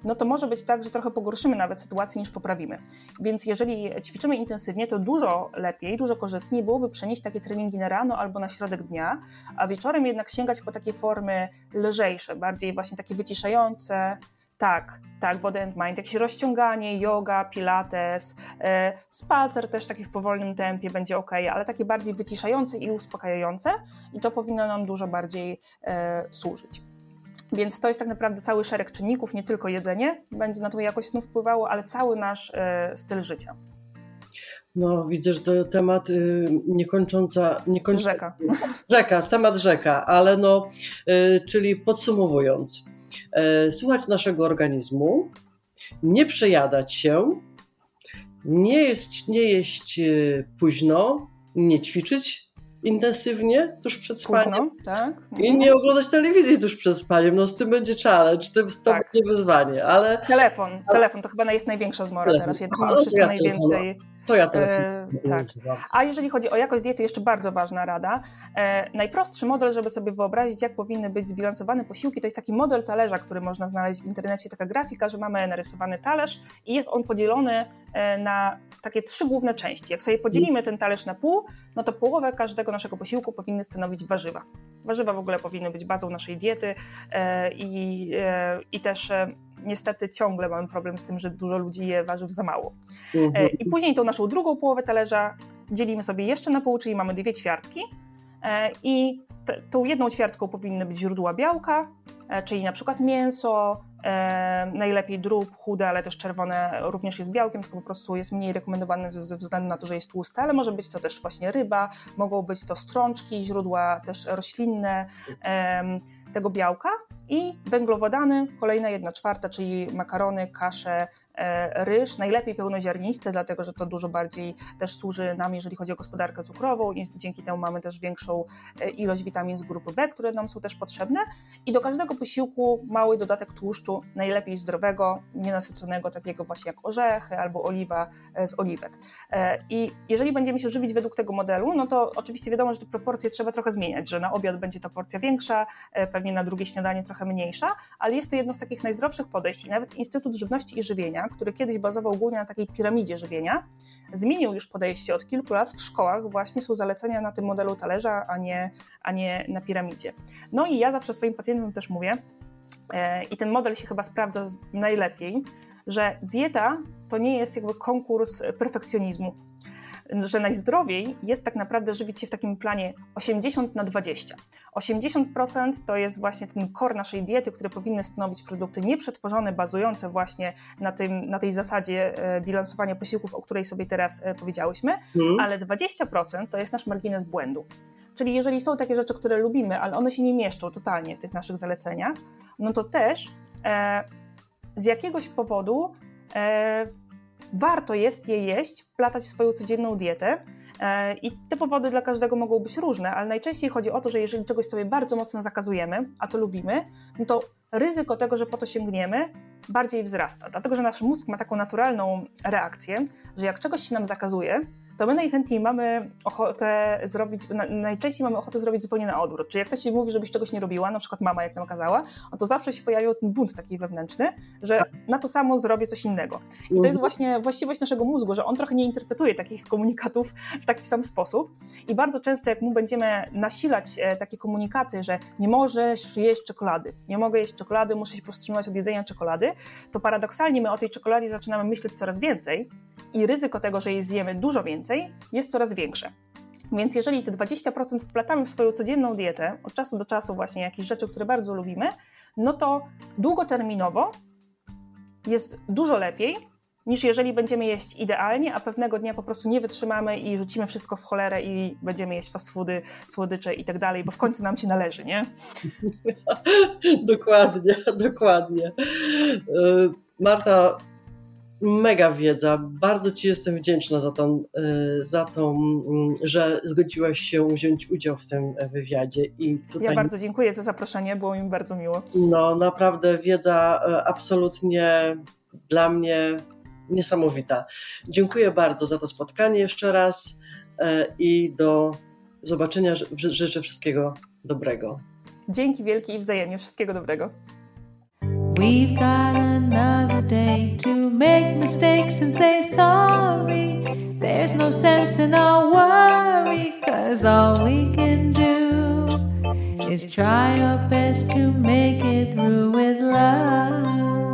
no to może być tak, że trochę pogorszymy nawet sytuację niż poprawimy. Więc jeżeli ćwiczymy intensywnie, to dużo lepiej, dużo korzystniej byłoby przenieść takie treningi na rano albo na środek dnia, a wieczorem jednak sięgać po takie formy lżejsze, bardziej właśnie takie wyciszające, tak, tak, body and mind, jakieś rozciąganie, yoga, pilates, e, spacer też taki w powolnym tempie będzie ok, ale takie bardziej wyciszające i uspokajające i to powinno nam dużo bardziej e, służyć. Więc to jest tak naprawdę cały szereg czynników, nie tylko jedzenie będzie na tą jakość snu wpływało, ale cały nasz e, styl życia. No, widzę, że to temat y, niekończąca, niekończąca. Rzeka. Rzeka, temat rzeka, ale no, y, czyli podsumowując, słuchać naszego organizmu, nie przejadać się, nie jeść, nie jeść y, późno, nie ćwiczyć intensywnie tuż przed spaniem. Tak. I nie oglądać telewizji tuż przed spaniem. No z tym będzie challenge, tym, to Tak. będzie wyzwanie, ale Telefon, telefon to chyba jest największa zmora Telefon. teraz, jednak mimo no wszystko najwięcej. To ja E, telefon tak. A jeżeli chodzi o jakość diety, jeszcze bardzo ważna rada. E, najprostszy model, żeby sobie wyobrazić, jak powinny być zbilansowane posiłki, to jest taki model talerza, który można znaleźć w internecie, taka grafika, że mamy narysowany talerz i jest on podzielony e, na takie trzy główne części. Jak sobie podzielimy ten talerz na pół, no to połowę każdego naszego posiłku powinny stanowić warzywa. Warzywa w ogóle powinny być bazą naszej diety e, i, i też niestety ciągle mamy problem z tym, że dużo ludzi je warzyw za mało. E, Mhm. I później tą naszą drugą połowę talerza dzielimy sobie jeszcze na pół, czyli mamy dwie ćwiartki. E, I te, tą jedną ćwiartką powinny być źródła białka, e, czyli na przykład mięso, najlepiej drób, chude, ale też czerwone również jest białkiem, tylko po prostu jest mniej rekomendowane ze- względu na to, że jest tłuste, ale może być to też właśnie ryba, mogą być to strączki, źródła też roślinne em, tego białka i węglowodany, kolejna jedna czwarta, czyli makarony, kasze, ryż, najlepiej pełnoziarnisty, dlatego że to dużo bardziej też służy nam, jeżeli chodzi o gospodarkę cukrową i dzięki temu mamy też większą e, ilość witamin z grupy B, które nam są też potrzebne i do każdego posiłku mały dodatek tłuszczu, najlepiej zdrowego, nienasyconego, takiego właśnie jak orzechy albo oliwa e, z oliwek. E, I jeżeli będziemy się żywić według tego modelu, no to oczywiście wiadomo, że te proporcje trzeba trochę zmieniać, że na obiad będzie ta porcja większa, e, pewnie na drugie śniadanie trochę mniejsza, ale jest to jedno z takich najzdrowszych podejść i nawet Instytut Żywności i Żywienia, który kiedyś bazował głównie na takiej piramidzie żywienia, zmienił już podejście od kilku lat w szkołach, właśnie są zalecenia na tym modelu talerza, a nie, a nie na piramidzie. No i ja zawsze swoim pacjentom też mówię, e, i ten model się chyba sprawdza najlepiej, że dieta to nie jest jakby konkurs perfekcjonizmu. Że najzdrowiej jest tak naprawdę żywić się w takim planie 80 na 20. 80% to jest właśnie ten core naszej diety, które powinny stanowić produkty nieprzetworzone, bazujące właśnie na, tym, na tej zasadzie e, bilansowania posiłków, o której sobie teraz e, powiedziałyśmy, Mhm. ale 20% to jest nasz margines błędu. Czyli jeżeli są takie rzeczy, które lubimy, ale one się nie mieszczą totalnie w tych naszych zaleceniach, no to też e, z jakiegoś powodu e, warto jest je jeść, wplatać w swoją codzienną dietę. E, I te powody dla każdego mogą być różne, ale najczęściej chodzi o to, że jeżeli czegoś sobie bardzo mocno zakazujemy, a to lubimy, no to ryzyko tego, że po to sięgniemy, bardziej wzrasta. Dlatego, że nasz mózg ma taką naturalną reakcję, że jak czegoś się nam zakazuje, to my najchętniej mamy ochotę zrobić, na, najczęściej mamy ochotę zrobić zupełnie na odwrót. Czyli jak ktoś ci mówi, żebyś czegoś nie robiła, na przykład mama jak nam kazała, no to zawsze się pojawił ten bunt taki wewnętrzny, że na to samo zrobię coś innego. I to jest właśnie właściwość naszego mózgu, że on trochę nie interpretuje takich komunikatów w taki sam sposób. I bardzo często, jak mu będziemy nasilać e, takie komunikaty, że nie możesz jeść czekolady, nie mogę jeść czekolady, muszę się powstrzymać od jedzenia czekolady, to paradoksalnie my o tej czekoladzie zaczynamy myśleć coraz więcej i ryzyko tego, że jej zjemy dużo więcej, jest coraz większe. Więc jeżeli te 20% wplatamy w swoją codzienną dietę, od czasu do czasu właśnie jakieś rzeczy, które bardzo lubimy, no to długoterminowo jest dużo lepiej, niż jeżeli będziemy jeść idealnie, a pewnego dnia po prostu nie wytrzymamy i rzucimy wszystko w cholerę i będziemy jeść fast foody, słodycze i tak dalej, bo w końcu nam się należy, nie? dokładnie, dokładnie. Y, Marta, mega wiedza. Bardzo Ci jestem wdzięczna za tą, y, za tą, że zgodziłaś się wziąć udział w tym wywiadzie. I tutaj, Ja bardzo dziękuję za zaproszenie, było mi bardzo miło. no naprawdę wiedza y, absolutnie dla mnie niesamowita. Dziękuję bardzo za to spotkanie jeszcze raz i do zobaczenia. Ży- Życzę wszystkiego dobrego. Dzięki wielkie i wzajemnie. Wszystkiego dobrego. We've got another day to make mistakes and say sorry. There's no sense in our worry, cause all we can do is try our best to make it through with love.